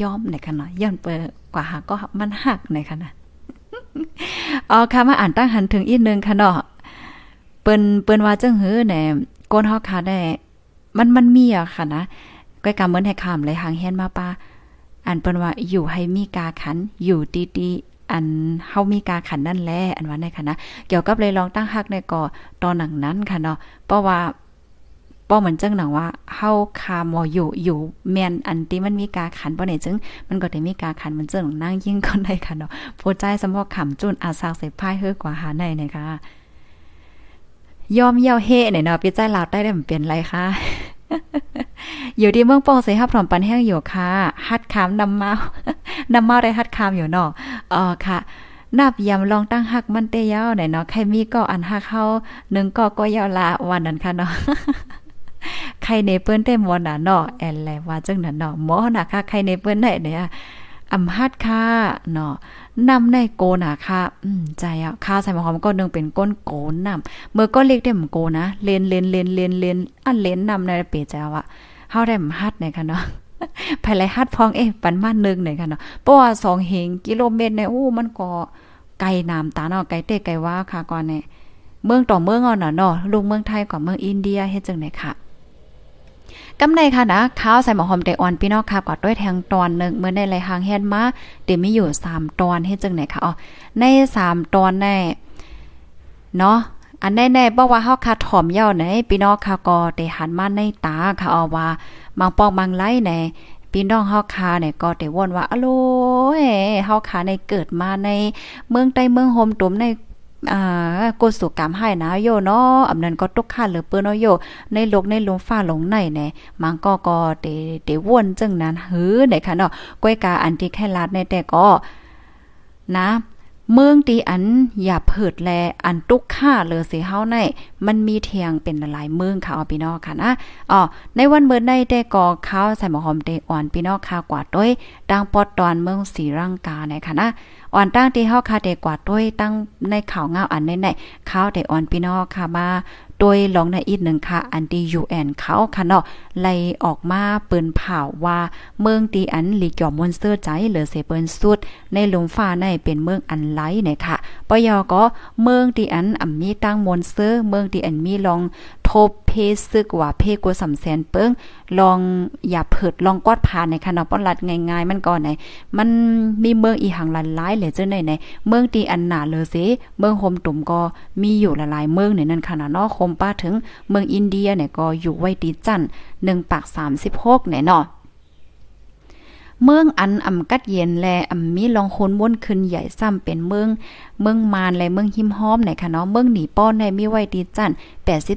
ยอมในขณะย่อนเปิดกว่าหักก็มันหักในขณะอ๋อค่ะมาอ่านตั้งหันถึงอีกนึงค่ะเนาะเปิ้นเปิ้นว่าจังหือแหน่ยก้นเฮาค่ะได้มันมันมีอะค่ะนะก้อยกาเหมือนให้คำเลยหางแฮนมาปาอันเปิ้นว่าอยู่ให้มีกาขันอยู่ดีๆ อันเฮามีกาขันนั่นแหละอันว่าในค่ะนะเกี่ยวกับเลยลองตั้งฮักในก่อตอนหนังนั้นค่ะเนาะเพราะว่าป้อเหมือนจังหนังว่าเฮาคามออยู่อยู่แมนอันที่มันมีกาขันบ่ไหนจึง มันก็ได้มีกาขันมันจึงนั่งยิ่งก็ได้ค่ะเนาะโพใจสำหรับขำจุนอาซากใส่พายเฮือกว่าหาในนะคะยอมเย่าเฮเนี่ยเนาะพี่ใจลาวได้ได้มันเป็นไรคะ อยู่ที่เมืองปองใส่ฮับพร้อมปันแห้งอยู่ค่ะ ฮัดคามนำเมา นำเมาได้ฮัดคามอยู่เนาะอ๋อค่ะนับยำลองตั้งหักมันเตยาวไหนเนาะใครมีก็อันหักเข้าหนึ่งก็ก็ยาวละวันนั้นค่ะเนาะใครในเปิ้นเต็มวันน่ะเนาะแอนแลว่าจังนั้นเนาะหมอน่ะค่ะใครในเปิ้นได้เนี่ยอำฮัดค่ะเนาะ นำในโกนะค่ะอืมใจอะข้าใส่หมอมก็นึงเป็นก้นโกนนำเมื่อก็เล็กได้หมโกนะเลนเลนเลนเลนเลนอันเลนนำในเปจ้าอะเฮาได้มฮัดเนี่ยค่ะเนาะภายไรฮัดพองเอ๊ะปันมานึงเนี่ยค่ะเนาะเพราะว่า2เฮงกิโลเมตรเนี่ยโอ้มันก็ไกลน้ำตาเนาะไกลเตะไกลว่าค่ะก่อนเนี่ยเมืองต่อเมืองเอะเนาะลูกเมืองไทยกว่าเมืองอินเดียเฮ็ดจังได๋ค่ะ กำในค่ะนะข้าวใส่หมอหอมไดอ่อนพี่น้องค่ะกอดด้วยแทงตอนหนึ่งเมื่อในไรหางเฮ็ดมาเดี๋ยวมีอยู่สามตอนเฮ็ดจังไหนค่ะอ๋อในสามตอนแน่เนาะอันแน่ๆบอกว่าเฮาคาถ่อมเย้าไหนพี่น้องค่ะก็ได้หันมาในตาค่ะเอาว่าบางปอกบางไล่ในพี่น้องเฮาคาเนี่ยก็ได้วนว่าอโลเฮาคาในเกิดมาในเมืองใต้เมืองโฮมตุมใน อ่ากดสุกรรมให้นะโยเนาะอำนั้นก็ตกค่าเหลือเปิ้นเนาะโยในโลกในลมฟ้าหลงในแน่มันก็ก็เตเตวนจังนั้นหือไหนค่ะเนาะก้อยกาอันที่แค่ลาดในแต่ก็นะ เมืองตีอันอย่าเผิดแลอันตุกค่าเลยสิเฮาในมันมีเทียงเป็นหลายเมืองค่ะพี่น้องค่ะนะอ๋อในวันเมื่อในได้ก่อข้าวใส่หมอหอมเดอ่อนพี่น้องค่ะกว่าด้วยดังปอดตอนเมืองสีร่างกาในค่ะนะอ่อนตั้งที่เฮาค่ะเดกว่าด้วยตั้งในข่าวเงาอันในในข้าวเดอ่อนพี่น้องค่ะมา โดยลองในอีกหนึ่งค่ะ อันดียูแอนเขาค่ะเนาะไล่ออกมาเปินเผาว่าเมืองตีอันหลีกยอมมอนเซอร์ใจเหลือเสเปิ้นสุด ในหลุมฟ้าในเป็นเมืองอันไลเนี่ยค่ะปยอก็เมืองตีอันอ่ำมีตั้งมอนเซอร์ เมืองตีอันมีลอง พบเพซึกว่าเพกว่าสำแสนเปิ้งลองอย่าเผิดลองกอดผ่านในคณะนาะป้อนลัดง่ายๆ มันก่อนไหนมันมีเมืองอีหังหลายๆเลยเจ้าไหนไหนเมืองตีอันหนาเลยสิเมืองโฮมตุ่มก็มีอยู่หลายๆเมืองในนั้นค่ะเนาะมป้าถึงเมืองอินเดียเนี่ยก็อยู่ไว้ตีจันหนึ่งปากสามสิบหกเนี่ยเนาะ เมืองอันอ่ำกัดเย็นแลอ่ำมีลองคนม้วนขึ้นใหญ่ซ้ำเป็นเมือง เมืองมานและเมืองหิมห้อมในค่ะเนาะเมืองหนีป้อนในมีไว้ดีจัน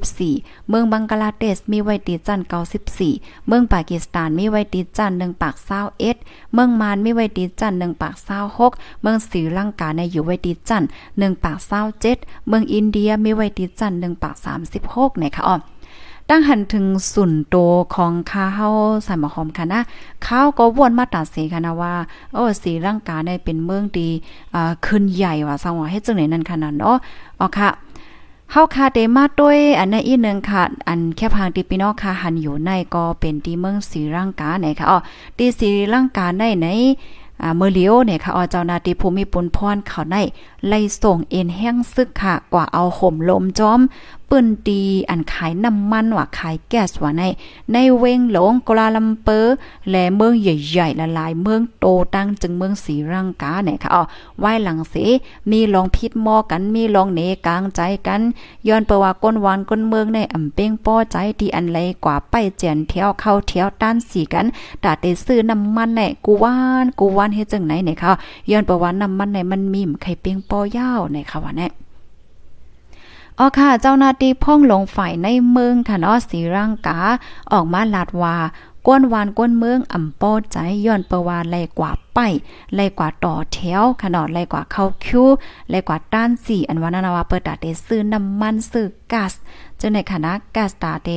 84 เมืองบังกลาเทศมีไว้ดีจัน94 เมืองปากีสถานมีไว้ดีจัน1ปาก21เมืองมานมีไว้ดีจัน1ปาก26เมืองศรีลังกาในอยู่ไว้ดีจัน1ปาก27เมืองอินเดียมีไว้ดีจัน1ปาก36ในค่ะอ๋อ ตั้งหันถึงสุนโตของข้าเฮาใส่หมอหอมค่ะนะข้าวก็วนมาตัดสีค่ะนะว่าโอ้สีร่างกายในเป็นเมืองดีอ่าขึ้นใหญ่ว่าสังว่าเฮ็ดจังไหนนั่นค่ะนะเนาะอ๋อค่ะเฮาคาเดมาด้วยอันนั้นอีนึงค่ะ อันแค่พางที่พี่น้องค่ะหันอยู่ในก็เป็นที่เมืองสีร่างกาไหนค่ะอ๋อที่สีร่างกาในในอ่าเมื่อเลียวเนี่ยค่ะอเจ้านาทีภูมิปุนพรเขาในไล่ส่งเอ็นแห้งซึกค่ะ กว่าเอาห่มลมจอมปืนตีอันขายน้ำมันว่าขายแก๊สว่าใน ในเวงหลงกลาลัมเปอร์และเมืองใหญ่ๆละลายเมืองโตตั้งจึงเมืองสีรังกาเนี่ยค่ะอ๋อไว้หลังเสมีลองพิษมอกันมีลองเนกลางใจกันย้อนเปว่าก้นวานก้นเมืองในอำเป้งป้อใจที่อันไรกว่าไปเจียนเที่ยวเข้าเที่ยวต้านสีกันดาได้ซื้อน้ำมันเนี่ยกูว่านกูว่านเฮ็ดจังไหนเนี่ยค่ะย้อนเปว่าน้ำมันเนี่ยมันมีมไข่เปียงป้อยาวเนี่ยค่ะว่าเนี่ย อ๋อค่ะ เจ้าหน้าที่พ่องลงฝ่ายในเมืองค่ะนาะสีร่างกา ออกมาลาดว่าก้นวานก้นเมืองอ่ำโป้ใจย้อนเปวาไลกว่าไปไลกว่าต่อแถวขนาดไลกว่าเข้าคิวไลกว่าต้านสี่อันวานานาว่าเปิดตาเตซื้อน้ำมันซื้อก๊าซเจ้าไหนคณะก๊าซตาเต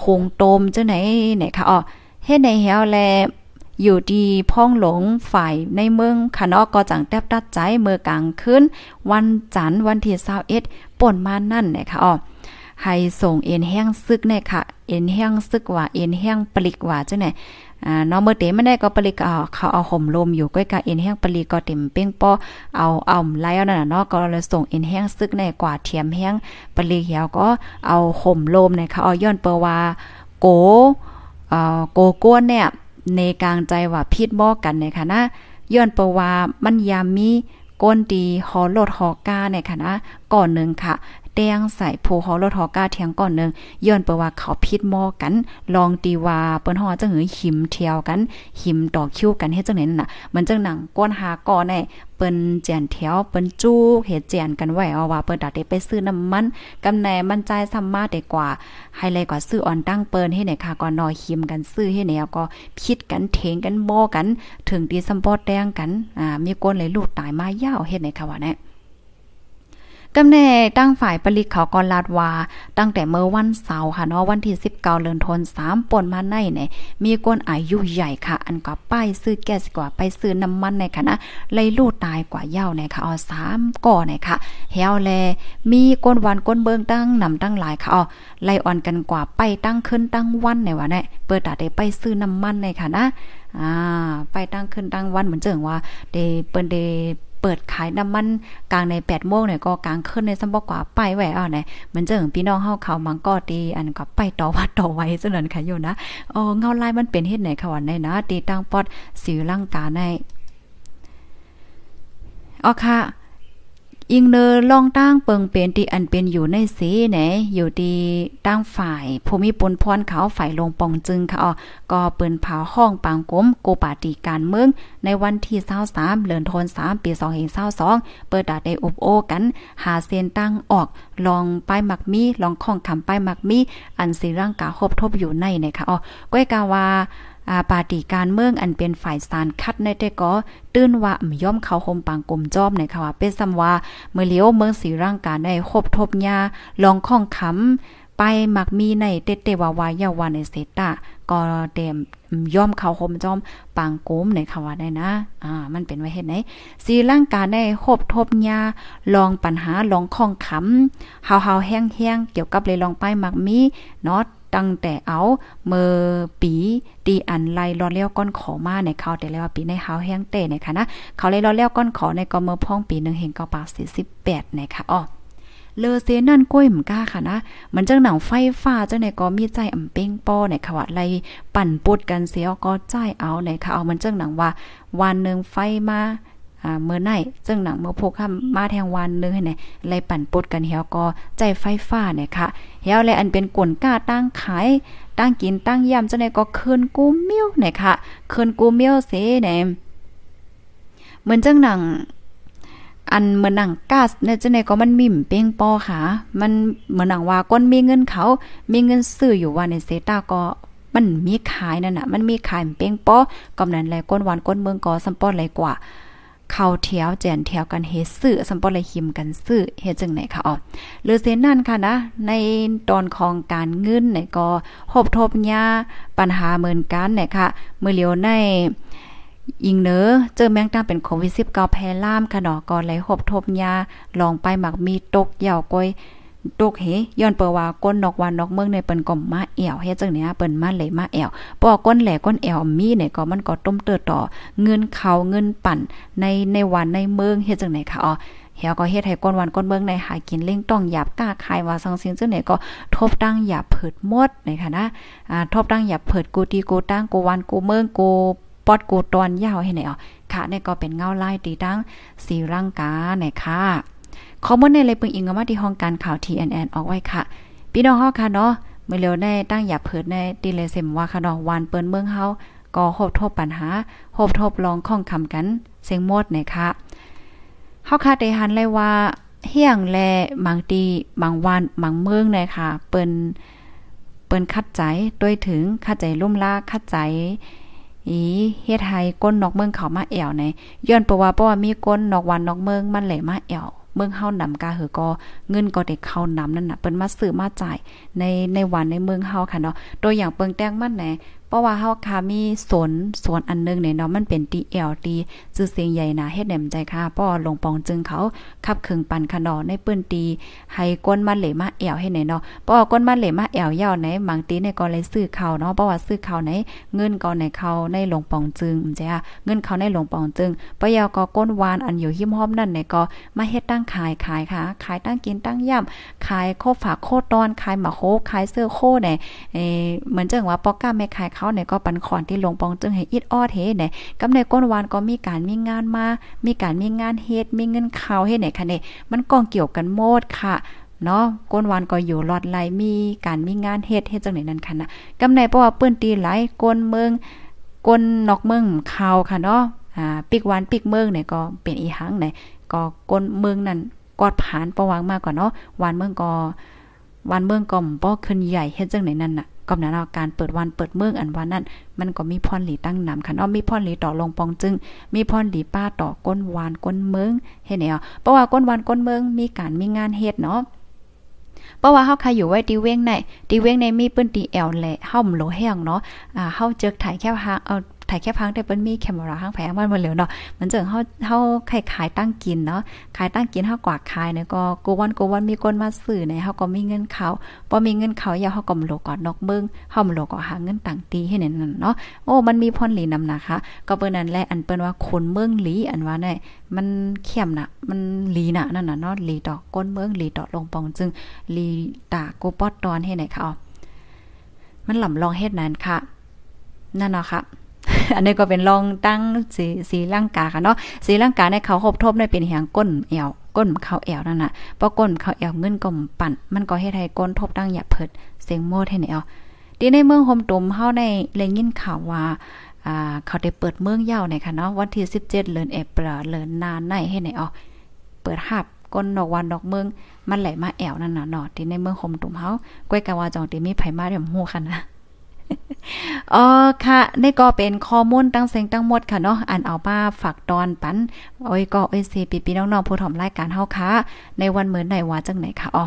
คงโตมเจ้าไหนไหนค่ะอ๋อเฮ็ดในเฮวแล อยู่ดีพ่องหลงฝ่ายในเมืองคณะก็จังแทบตัดใจเมื่อกลางคืนวันจันทร์วันที่21ป่นมานั่นเนี่ยค่ะอ๋อให้ส่งเอ็นแห้งซึกเนี่ยค่ะ เอ็นแห้งซึกว่าเอ็นแห้งปลิกว่าจังไหนอ่าน้องเมื่อเตไม่ได้ก็ปลิกเอาเขาเอาห่มลมอยู่ใกล้กับเอ็นแห้งปลิกก็เต็มเป้งป้อเอาเอาไล่เอานั่นน่ะเนาะก็เลยส่งเอ็นแห้งซึกในกว่าเทียมแห้งปลิกเหี่ยวก็เอาห่มลมเนี่ยค่ะเอาย้อนเปว่าโกเอ่อโกก้วนเนี่ย ในกลางใจว่าพิษบอกกันในค่ะนะย้อนประว่ามันยามมีก้นดีหอโลดหอกาในค่ะนะก่อนหนึ่งค่ะ แดงใส่โพฮอรถฮอกาเทียงก่อนนึงย้อนเปว่าเขาพิษมอกัน ลองตีว่าเปิ้นฮอจังหือหิมเทียวกัน หิมต่อคิวกันเฮ็ดจังไหนน่ะ มันจังหนังก้นหาก่อแน่เปิ้นแจนแถวเปิ้นจู้เฮ็ดแจนกันไว้เอาว่าเปิ้นได้ไปซื้อน้ำมันกำแหนมันใจ่ายซ้ำมาได้กว่าให้เลยกว่าซื้ออ่อนตั้งเปิ้นให้ไหนค่ะก่อนนอหิมกันซื้อให้แนวก็พิดกันเถงกันบ่กัน ถึงดีซัมปอแดงกันอ่ามีก้นเลยลูกตายมายาวเฮ็ดไหนค่ะว่าแน่ กำแน่ตั้งฝ่ายผลิตเขาก็ลาดว่า ตั้งแต่เมื่อวันเสาร์ค่ะเนาะวันที่19เดือนธันวาคมป่นมาในเนี่ยมีคนอายุใหญ่ค่ะ อันก็ป้ายซื้อแก๊สกว่าไปซื้อน้ำมันในคณะเลยลูกตายกว่าเย้าในค่ะอ๋อ3ก่อในค่ะเฮวแลมีก้นวันก้นเบิงตั้งนำตั้งหลายค่ะอ๋อไล่อ่อนกันกว่าไปตั้งขึ้นตั้งวันในว่าเนี่ยเปิดตาได้ไปซื้อน้ำมันในค่ะนะอ่าไปตั้งขึ้นตั้งวันเหมือนเจิงว่าเดเปิ้นเด เปิดขายน้ำมันกลางใน8โมงเนี่ยก็กลางขึ้นในสมบอกว่าไปแหวอะเนี่ยมันเจิงพี่น้องเฮาเขามังก็ตีอันก็ไปต่อวัดต่อไว้ซะนั่นค่ะอยู่นะอ๋อเงาลายมันเป็นเฮ็ดไหนค่ะวันในนะตีตั้งปอดสิวร่างกาในอ๋อค่ะ ยิงเนอลองตั้งเปิงเป็นที่อันเป็นอยู่ในสีแหนอยู่ดีตั้งฝ่ายภูมิปนพรเขาฝ่ายลงปองจึงค่ะอ๋อก็เปินเผาห้องปางกมโกปาติการเมือง ในวันที่23เดือนธันวาคมปี2022เปิดดาได้อบโอกัน หาเส้นตั้งออกลองป้ายมักมีลองข้องคำป้ายมักมีอันสิร่างกาครบทบอยู่ในนะคะอ๋อก้อยกาว่า อาปาติการเมืองอันเป็นฝ่ายสารคัดในแต่ก็ตื้นว่าย่อมเขาคมปังกลมจอมในค่ะว่าเป็นซำว่าเมื่อเลี้ยวเมืองสีร่างกายได้คบทบยาลองข้องคำไปมักมีในเตเตวาวายาวาในเซตาก็เต็มย่อมเขาคมจอมปางโกมในคำว่าได้นะ อ่า มันเป็นไว้เฮ็ดไหนสีร่างกายได้คบทบยาลองปัญหาลองข้องคำเฮาๆแห้งๆเกี่ยวกับเลยลองไปมักมีเนาะ ตั้งแต่เอาเมื่อปีตีอันไล่รอเลี้ยวก้อนขอมาในเขาแต่แล้วปีในเฮาแห้งเตะนะคะนะเขาเลยรอเลี้ยวก้อนขอในก็เมื่อพ่องปีหนึ่งเห็นเก้าปาสี่สิบแปดนะคะอ๋อเลอเซนั่นก้วยมก้าค่ะนะ มันจังหนังไฟฟ้าจังในก็มีใจอ่ำเป้งป้อในค่ะว่าไรปั่นปุดกันเสียก็ใจเอาในค่ะเอามันจังหนังว่า วันหนึ่งไฟมา เมื่อไหนจึงหนังเมื่อพกคำมาแทงวันนึงให้ไหนไล่ปั่นปดกันเหี่ยวก็ใจไฟฟ้าเนี่ยค่ะเหี่ยวเลยอันเป็นกวนก้าตั้งขายตั้งกินตั้งย่ำจังได๋ก็คืนกูมิ้วเนี่ยค่ะคืนกูมิ้วเสแหนเหมือนจังหนังอันเหมือนหนังกาเนี่ยจังได๋ก็มันมิ่มเป้งปอค่ะ มันเหมือนหนังว่าก้นมีเงินเขา มีเงินซื้ออยู่ว่าในเซตาก็มันมีขายนั่นน่ะ มันมีขายเป้งปอกำนั้นแลก้นหวานก้นเมืองก็สัมปอดเลยกว่า เข้าแถวแจนแถวกันเฮ็ดซื้อสัมปอเลยหิมกันซื้อเฮ็ดจังไหนคะอ๋อหรือเส้นนั่นค่ะนะ ในตอนของการเงินเนี่ยก็หบทบยาปัญหาเหมือนกันเนี่ยค่ะเมื่อเลียวในยิงเนอเจอแมงตาเป็นโควิด19แพร่ล่ามค่ะเนาะก็เลยหบทบยาลองไปหมักมีตกเหยาก้อย ตกเฮย้อนเปว่าก้นนอกวันนอกเมืองในเปิ้นก็มมาแอวเฮ็ดจังเนี้ยเปิ้นมาเลยมาแอวปอก้นแหลก้นแอวมีเนี่ยก็มันก็ต้มเติดต่อ เงินเขาเงินปั่นในในวันในเมืองเฮ็ดจังไหนคะอ๋อเฮียก็เฮ็ดให้ก้นวันก้นเมืองในหากินเล่งต้องหยาบกล้าขายว่าสังสินจังไหนก็ทบตั้งหยาบเผิดหมดนะคะนะอ่าทบตั้งหยาบเผิดกูตีกูตั้งกูวันกูเมืองกูปอดกูตอนยาวให้ไหนอ๋อค่ะนี่ก็เป็นเงาไลายตีตั้งสีร่างกาไหนค่ะ ข้อมูลในเลยปึงอิงมาที่ห้องการข่าว TNN ออกไว้ค่ะ พี่น้องเฮาค่ะเนาะเมื่อเร็วได้ตั้งอย่าเพิดในตีเลเซมว่าค่ะเนาะวานเปิ้นเมืองเฮาก็โหบทบปัญหาโหบทบลองข้องคำกันเสียงหมดนี่ยค่ะเฮาคาดได้หันเลยว่าเฮียงแลบางตีบางวันบางเมืองเนี่ยค่ะเปิ้นเปิ้นคัดใจด้วยถึงคัดใจลุ่มลาคัดใจอีเฮ็ดให้ก้นนอกเมืองเขามาแอวในย้อนเพราะว่าเพราะว่ามีก้นนอกวันนอกเมืองมันไหลมาแอว เมืองเฮานำกาหือก็เงินก็เด็กเข้านำนั่นน่ะเปิ้นมาซื้อมาจ่ายในในวันในเมืองเฮาค่ะเนาะตัวอย่างเปิงแต้งมันแหน ราะว่าเฮาค่ะมีสนสวนอันนึงเนี่ยเนาะมันเป็น DLD ชื่อเสียงใหญ่นะเฮ็ดแหนมใจค่ะป้อลงปองจึงเขาขับเครื่องปั่นค่ะเนาะในเปิ้นตีให้ก้นมาเหลมาแอวให้ไหนเนาะป้อก้นมาเหลมาแอวยาวไหนบางตีในก็เลยซื้อเขาเนาะเพราะว่าซื้อเขาไหนเงินก็ในเขาในหลงปองจึงจ้ะเงินเขาในหลวงปองจึงปะยาวก็ก้นวานอันอยู่หิมหอมนั่นเนี่ยก็มาเฮ็ดตั้งขายขายค่ะ ขายตั้งกินตั้งย่ำขายโคฝากโคตอนขายหมาโคขายเสื้อโคเนี่ยเอเหมือนจังว่าปอก้าแม่ขายเขาเนี่ยก็ปันขอนที่ลงปองจึงให้อิดออดเฮเนี่ยกำในก้นวานก็มีการมีงานมา มีการมีงานเฮ็ดมีเงินข่าวเฮ็ดไหนค่ะเนี่ยมันกองเกี่ยวกันหมดค่ะเนาะก้นวานก็อยู่รอดไหลมีการมีงานเฮ็ดเฮ็ดจังไหนนั่นค่ะนะกำในเพราะว่าเปิ้นตีหลายก้นเมืองก้นนอกเมืองข่าวค่ะเนาะอ่าปิกวานปิกเมืองเนี่ยก็เป็นอีหังไหนก็ก้นเมืองนั่นกอดผ่านประวังมากกว่าเนาะวานเมืองก็วานเมืองก็บ่ขึ้นใหญ่เฮ็ดจังไหนนั่นน่ะ ก็นั้นการเปิดวันเปิดเมืองอันว่านั้นมันก็มีพรหลีตั้งนำค่ะเนาะมีพรหลีต่อลงปองจึง มีพรหลีป้าต่อก้นวานก้นเมืองเฮ็ดแนวเพราะว่าก้นวานก้นเมืองมีการมีงานเฮ็ดเนาะเพราะว่าเฮาใครอยู่ไว้ตีเว้งในตีเว้งในมีปื้นตีแอลแหละเฮาโลแห้งเนาะอ่าเฮาเจอถ่ายแค่หางเอา ถ่ายแค่พังได้เปิ้นมีแคมราห้างแผงมันมาเหลวเนาะมันจังเฮาเฮาขายขายตั้งกินเนาะขายตั้งกินเฮากว่าขายเนี่ยก็กูวันกูวันมีคนมาซื้อเนี่ยเฮาก็มีเงินเขาบ่มีเงินเขาอย่าเฮาก็โลก่อนนอกเมืองเฮาโลก็หาเงินต่างตีให้นั่นเนาะโอ้มันมีพรหลีนำนะคะ ก็เปิ้นนั้นแหละอันเปิ้นว่าคนเมืองหลีอันว่าได้มันเข้มน่ะ มันหลีน่ะนั่นน่ะเนาะหลีต่อก้นเมืองหลีต่อลงปองจึงหลีตากูปอดตอนให้ไหนคะอ๋อมันหล่ำลองเฮ็ดนั้นค่ะนั่นเนาะค่ะ อันนี้ก็เป็นลองตั้งสีสีร่างกาค่ะเนาะสีร่างกาในเขาหบทบได้เป็นเหียงก้นแอวก้นเขาแอวนั่นน่ะเพราะก้นเขาแอวเงินก็ปั่น มันก็เฮ็ดให้ก้นทบตั้งอย่าเพิดเสียงโมดให้แนวที่ในเมืองโฮมตุมเฮาได้เลยยินข่าวว่าอ่าเขาได้เปิดเมืองยาวในค่ะเนาะวันที่17เดือนเอพริลเดือนนานในให้ไหนอ๋อเปิดหับก้นดอกวันดอกเมืองมันไหลมาแอวนั่นน่ะเนาะที่ในเมืองโฮมตุมเฮาก้อยกะว่าจองที่มีไผมาเดี๋ยวฮู้ค่ะนะ อ๋อค่ะนี่ก็เป็นข้อมูลตั้งเสียงตั้งหมดค่ะเนาะอ่านเอามาฝากตอนปันโอ้ยก็โอ้ยสีปีๆน้องๆผู้ถ่อมรายการเฮาค่ะ ในวันเหมือนไหนว่าจังไหนค่ะอ๋อ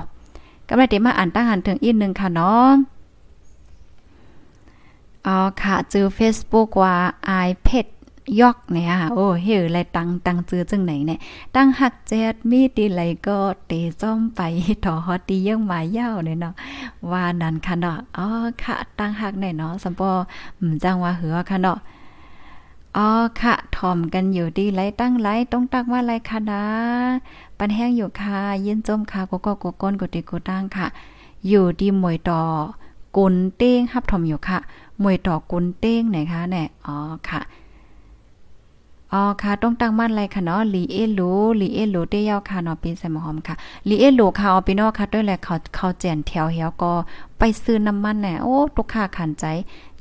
กำลังติมาอ่านตั้งหันถึงอีกนึงค่ะเนาะอ๋อค่ะจือ Facebook ว่า i p e t ยอกเนี่ยโอ้เฮ้ยไรตังตังจื้อจังไหนเนี่ยตั้งหักแจ๊ดมีตีไรก็เตซ่อมไปถอฮอตียังมาเย้าเนี่ยเนาะว่านั่นค่ะเนาะอ๋อค่ะตั้งหักไหนเนาะสัมปอมจังว่าเหือค่ะเนาะอ๋อค่ะถ่อมกันอยู่ดีไรตั้งไรต้องตักว่าไรค่ะนะปันแห้งอยู่ค่ะยินจมค่ะก็ก็กก้นกติกตั้งค่ะ อยู่ดีมวยต่อกุนเต้งฮับถ่อมอยู่ค่ะมวยต่อกุนเต้งไหนคะเนี่ยอ๋อค่ะ อ๋อค่ะต้องตั้งมั่นไรค่ะเนาะลีเอโลลีเอโลเตี้ยาวค่ะเนาะเป็นใส่หมอหอมค่ะลีเอโลค่ะเอาไปนอกค่ะด้วยแหละเขาเขาแจนแถวเหี่ยวก็ไปซื้อน้ำมันแน่โอ้ตุกค่าขันใจ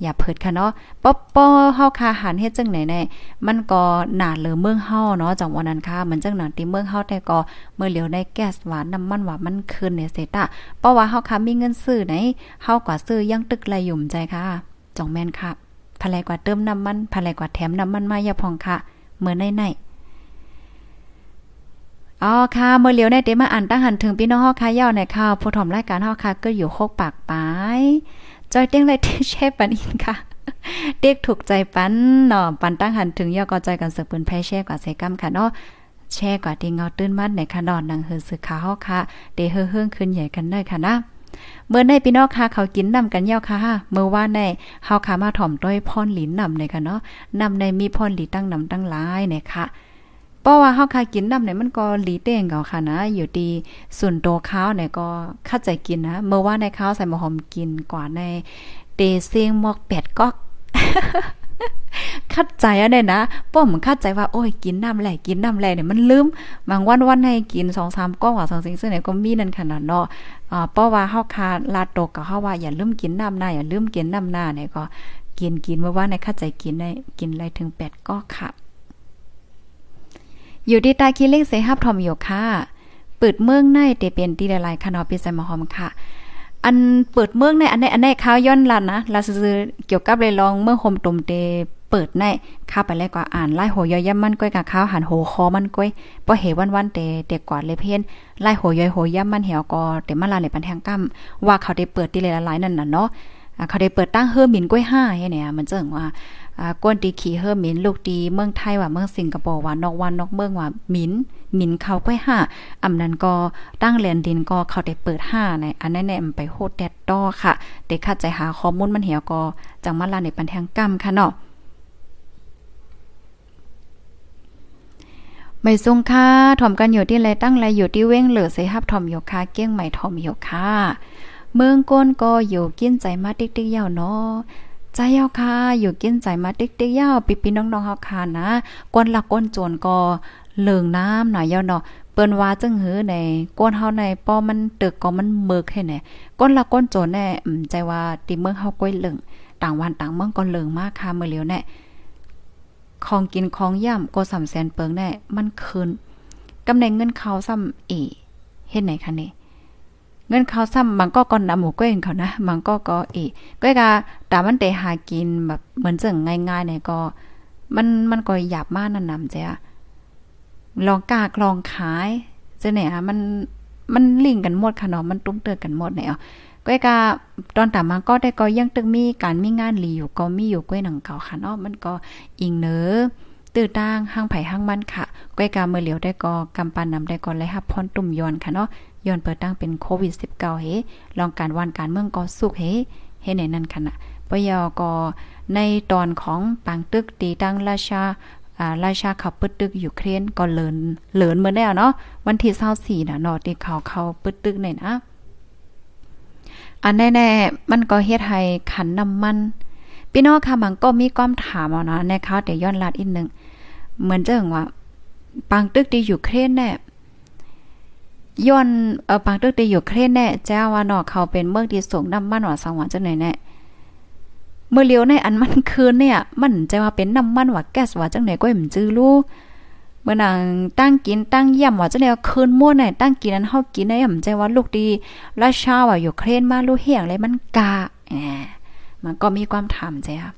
อย่าเพิดค่ะเนาะป๊อปอเฮาค่ะหันเฮ็ดจังไหนแน่มันก็หนาเหลือเมืองเฮาเนาะจังวันนั้นค่ะมันจังหนาที่เมืองเฮาแต่ก็เมื่อเหลียวได้แก๊สหวานน้ำมันหวานมันขึ้นเนี่ยเสตะเพราะว่าเฮาค่ะมีเงินซื้อไหนเฮาก็ซื้อยังตึกไรยุ่มใจค่ะจ่องแม่นค่ะภายกว่าเติมน้ำมันภายกว่าแถมน้ำมันมาอย่าพองค่ะ เมื่อในในอ๋อค่ะเมื่อเลียวในเตมาอ่านตั้งหันถึงพี่น้องฮอค่ะย่าในข่าวผู้ถมรายการฮอค่ะก็อยู่โคกปากปายจอยเต้งเลยเชฟปันอินค่ะ เด็กถูกใจปันเนาะปันตั้งหันถึงย่อก็ใจกันเสือปืนไพ่แช่กว่าเซกัมค่ะเนาะแช่กว่าที่เงาตื้นมัดในค่ะนอนนังเฮือสึกขาฮอค่ะเดเฮือเฮืองขึ้นใหญ่กันได้ค่ะนะ เมื่อในพี่น้องค่ะเขากินนำกันเย้าค่ะเมื่อว่าในเฮาค่ะมาถ่อมด้วยพรหลินนำเลยค่ะเนาะนำในมีพรหลีตั้งนำตั้งหลายเนี่ยค่ะเพราะว่าเฮาค่ะกินนำเนี่ยมันก็หลีเต้งเก่าค่ะนะ อยู่ดีส่วนโตข้าวเนี่ยก็เข้าใจกินนะเมื่อว่าในข้าวใส่หมูหอมกินกว่าในเตเซียงหมอกแปดก๊อกคัดใจอะเนี่ยนะป้อมคัดใจว่าโอ้ยกินน้ำแหล่กินน้ำแหล่เนี่ยมันลืมบางวันวันให้กินสองสามก้อนว่าสองสิ่งซึ่งไหนก็มีนั่นขนาดเนาะ อ่าเพราะว่าเฮาคาลาดตกกับเฮาว่าอย่าลืมกินน้ำหน้าอย่าลืมกินน้ำหน้าเนี่ยก็กินกินเมื่อว่าในคัดใจกินได้กินไรถึงแปดก็ค่ะ อยู่ที่ตาคีเล็กเสฮับทอมอยู่ค่ะเปิดเมืองในเตเป็นตีละลายคานอปิใส่มาหอมค่ะ อันเปิดเมืองในอันในอันในข้าวย้อนลันนะลาซื้อเกี่ยวกับเลยลองเมื่อโฮมตุมเต เปิดในข้าไปแล้วก็อ่านไล่โหยอย่ำมันก้อยกับข้าวหันโหคอมันก้อยบ่เหวันๆเตเตกว่าเลยเพี้ยนไล่โหยอยโหย่ำมันเหี่ยวก็เตมาลาในปันแทงกั้มว่าเขาได้เปิดที่เลยละลายนั่นน่ะเนาะเขาได้เปิดตั้งเฮอหมินก้อยห้าเนี่ยมันเจิงว่าอ่าก้นตีขี่เฮอหมินลูกตีเมืองไทยว่าเมืองสิงคโปร์ว่านอกวันนอกเมืองว่ามินมินเขาก้อยห้าอำนั้นก็ตั้งแลนดินก็เขาได้เปิดห้าในอันนั้นแน่ไปโคตรแดดต้อค่ะเด็กคัดใจหาข้อมูลมันเหี่ยวก็จังมาลาในปันแทงกั้มค่ะเนาะ ไม่ทรงค่าถ่อมกันอยู่ที่ไรตั้งไรอยู่ที่เว้งเหลือใส่ฮับถ่อมอยู่ค่ะเกี้ยงใหม่ถ่อมอยู่ค่ะเมืองก้นก็อยู่กินใจมาติ๊กติ๊กยาวเนาะใจเยาค่ะอยู่กินใจมาติ๊กติ๊กยาวปีปีน้องๆเฮาค่ะนะก้นละก้นโจรก็เลิงน้ำหน่อยยาวเนาะเปิ้นว่าจึงหือในก้นเฮาในป้อมันตึกก็มันเมือกให้แน่ก้นละก้นโจรแน่อืมใจว่าติเมืองเฮาก้อยเลิงต่างวันต่างเมืองก็เลิงมากค่ะเมื่อเหลียวแน่ ของกินของย่ำก็สำแสนเปิงแน่มันคืนกำในเงินเขาซ้ำเอเฮ็ดไหนคะนี่เงินเขาซ้ำมันก็ก่อนนำหมูก้งเขานะมันก็ก็เอก้อยกาต่มันเตหากินแบบเหมือนจังง่ายๆเนี่ยก็ มันมันก็หยาบมากนั่นนำจ้ะลองกากลองขายจะเนี่ยมันมันลิงกันหมดค่ะเนาะมันตุ้มเตือกันหมดเนี่ย ก้อยกาตอนตามมาก็ได้ก็ยังตึกมีการมีงานหลีอยู่ก็มีอยู่ก้อยหนังเก่าค่ะเนาะมันก็อิงเนอตื้อตั้งห้างไผ่ห้างมันค่ะก้อยกาเมื่อเหลียวได้ก็กำปันนำได้ก่อนเลยรับพรตุ่มยอนค่ะเนาะย้อนเปิดตั้งเป็นโควิด 19 เฮลองการวันการเมืองก็สุกเฮเฮในนั้นค่ะนะปยอก็ในตอนของปางตึกตีตั้งราชาอ่าราชาขับปึดตึกอยู่เครนก็เลินเลินเหมื่อแล้วเนาะวันที่24น่ะเนาะที่เขาเข้าปึดตึกในนะ อันแน่ๆมันก็เฮ็ดให้ขันน้ำมัน พี่น้องค่ะมันก็มีความถามเอานะในเขาแต่ย้อนลัดอีกนึงเหมือนเจังว่าปังตึกที่อยู่เครนแน่ย้อนเออปังตึกที่อยู่เครนแน่เจ้าว่าเนาะเขาเป็นเมืองที่สูงน้ำมันว่าสังหวะจังไหนแน่เมื่อเลี้ยวในอันมันคืนเนี่ย มันจะว่าเป็นน้ำมันว่าแก๊สว่าจังไหนก็ไม่จื้อรู้ เมื่อนางตั้งกินตั้งเยี่ยมว่าจะแนวคืนมั่วไหนตั้งกินนั้นเฮากินได้ย่ำใจว่าลูกดีราชาว่าอยู่เครนมาลูกเฮียงอะไรมันกาแหมมันก็มีความถามใจค่ะ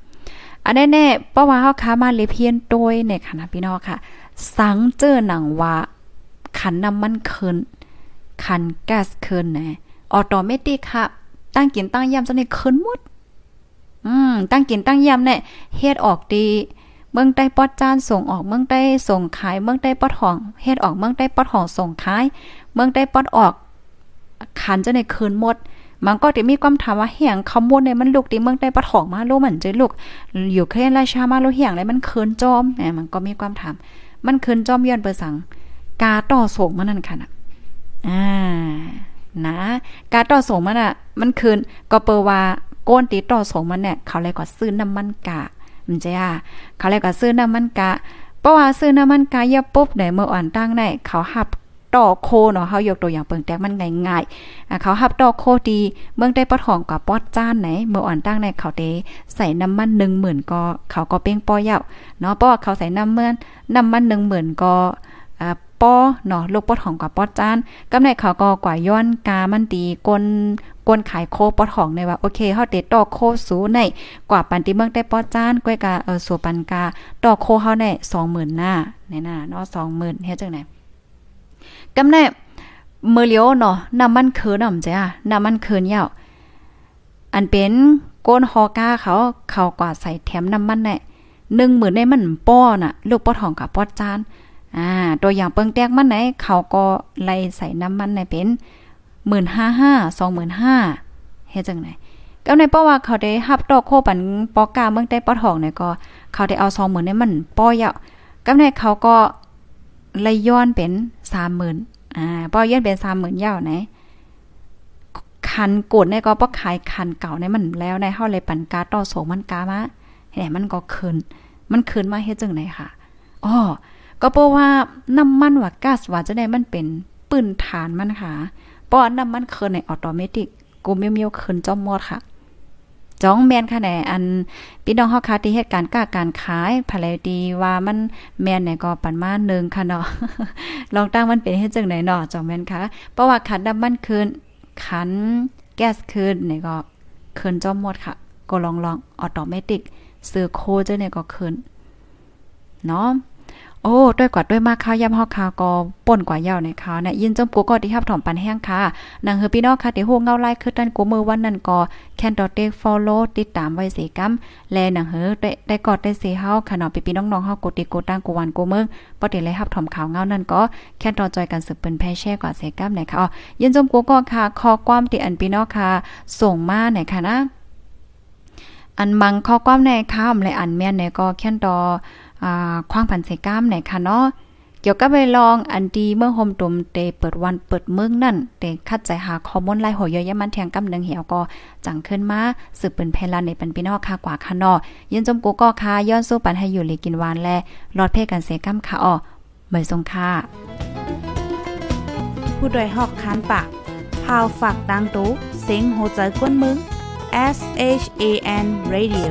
อันแน่ๆเพราะว่าเฮาค้ามาเลเพียนโดยในคณะพี่น้องค่ะ สังเจอหนังว่าขันน้ำมันคืนคันแก๊สคืนนะออโตเมติกค่ะ ตั้งกินตั้งย่ำจะในคืนหมด อืมตั้งกินตั้งย่ำเนี่ยเฮ็ดออกดี เมืองใต้ปอดจานส่งออกเมืองใต้ส่งขาย เมืองใต้ปอดห้องเฮ็ดออกเมืองใต้ปอดห้องส่งขาย เมืองใต้ปอดออกขันจะในคืนหมด มันก็จะมีความถามว่าเหียงคำวนในมันลูกที่เมืองใต้ปอดห้องมาลูกเหมือนจะลูก อยู่เครนราชามาลูกเหียงอะไรมันเคืนจอมแหมมันก็มีความถาม มันเคืนจอมย้อนเปิดสัง กาต่อส่งมันนั่นค่ะนะอ่านะกาต่อส่งมันอะ มันคืนก็เปอว่าก้นตีต่อส่งมันเนี่ยเขาเลยก็ซื้อน้ำมันกะ มันจะอะเขาเลยก็ซื้อน้ำมันกะเพราะว่าซื้อน้ำมันกะเยอะปุ๊บเนี่ยเมื่ออ่อนตั้งได้เขาหับต่อโคเนาะเขายกตัวอย่างเปิงแตกมันง่ายๆเขาหับต่อโคดีเมืองได้ปอดหองกับปอดจ้านไหนเมื่ออ่อนตั้งในเขาเตใส่น้ำมันหนึ่งหมื่นก็เขาก็เป้งป้อยาวเนาะเพราะว่าเขาใส่น้ำมันน้ำมันหนึ่งหมื่นก็อ่า ป้อเนาะลูกปอดของกับปอดจานกำในเขาก็กว่าย้อนกามันดีกนกวนขายโคปอดของในว่าโอเคเฮาเตต่อโคสูในกว่าปันติเมืองได้ปอดจานก้อยกาเออสัวปันกาต่อโคเฮาใน20,000หน้าในหน้าเนาะ20,000เฮ็ดจังได๋กำในมือเลียวเนาะน้ำมันเคินอ่ำจ้ะน้ำมันเคินยาวอันเป็นก้นฮอก้าเขาเขากว่าใส่แถมน้ำมันเนี่ยหนึ่งหมื่นในมันป้อน่ะ ลูกปอทองกับปอจาน อ่าตัวอย่างเปิงแตกมันไหนเขาก็ไล่ใส่น้ำมันในเป็นหมื่นห้าห้าสองหมื่นห้าเฮ็ดจังไหนก็ในเพราะว่าเขาได้ฮับดอกโคปันปอกาเมืองได้ปอทองเนี่ยก็เขาได้เอาสองหมื่นในมันป้อยาวก็ในเขาก็ไล่ย้อนเป็นสามหมื่นอ่าป้อย้อนเป็นสามหมื่นยาวไหนคันกดในก็ป้อขายคันเก่าในมันแล้วในเฮาเลยปันกาต่อโสมันกามาแหมมันก็คืนมันคืนมาเฮ็ดจังไหนค่ะอ๋อ ก็เพราะว่าน้ำมันว่าก๊าซว่าจะได้มันเป็นปืนฐานมันค่ะเพราะน้ำมันคืนในออโตเมติกกูเมียวๆคืนจอมหมดค่ะจ้องแมนค่ะแหนอันพี่น้องเฮาค่ะที่เหตุการณ์ก้าการขายภายดีว่ามันแม่นเนี่ยก็ปันมานึงค่ะเนาะลองตั้งมันเป็นเฮ็ดจังไหนเนาะจ้องแมนค่ะเพราะว่าขันน้ำมันคืนขันแก๊สคืนเนี่ยก็คืนจอมหมดค่ะ ก็ลองลองออโตเมติกซื้อโคเจอเนี่ยก็คืนเนาะ โอ้ด้วยกว่าด้วยมากข้าวยำฮอกคาวก็ป่นกว่าเยาวในข้าวเนี่ยยินจมกูก็ที่ฮับถอมปันแห้งค่ะนางเฮอพี่น้องค่ะที่ฮู้เงาไล่คือดันกูมือวันนั้นก็แคนดอเตฟอลโลติดตามไว้สีกัมแลนางเฮอได้ได้กอดได้เสีเฮาค่ะเนาะพี่ๆน้องๆเฮากดติกดตั้งกูวันกูเมืองบ่ได้เลยฮับถอมข่าวเงานั่นก็แค่นดอจอยกันสืบเป็นแพ่แช่กว่าเสกัมไหนค่ะอ๋อยินจมกูก็ค่ะขอความติอันพี่น้องค่ะส่งมาไหนค่ะนะอันมังข้อความในข้ามและอันแม่นเนี่ยก็แค่นดอ คว้างผันเสก้ามไหนค่ะเนาะเกี่ยวกับไปลองอันดีเมื่อโฮมตุมเตเปิดวันเปิดเมืองนั่นเตคัดใจหาข้อมูลไล่หัวเยอะยมันแทงกำนึงเหี่ยวก็จังขึ้นมาสืบเป็นเพลานในปันพี่นองค่ะกว่าค่ะเนาะยินจมกูก็ค่ะย้อนสู้ปันให้อยู่เลยกินหวานแลรอดเพกันเสก้ามค่ะอ้อเหมยทรงค่ะผู้โดยหอกคานปากพาวฝากดังตู้เสียงโหใจกวนมึง S H A N Radio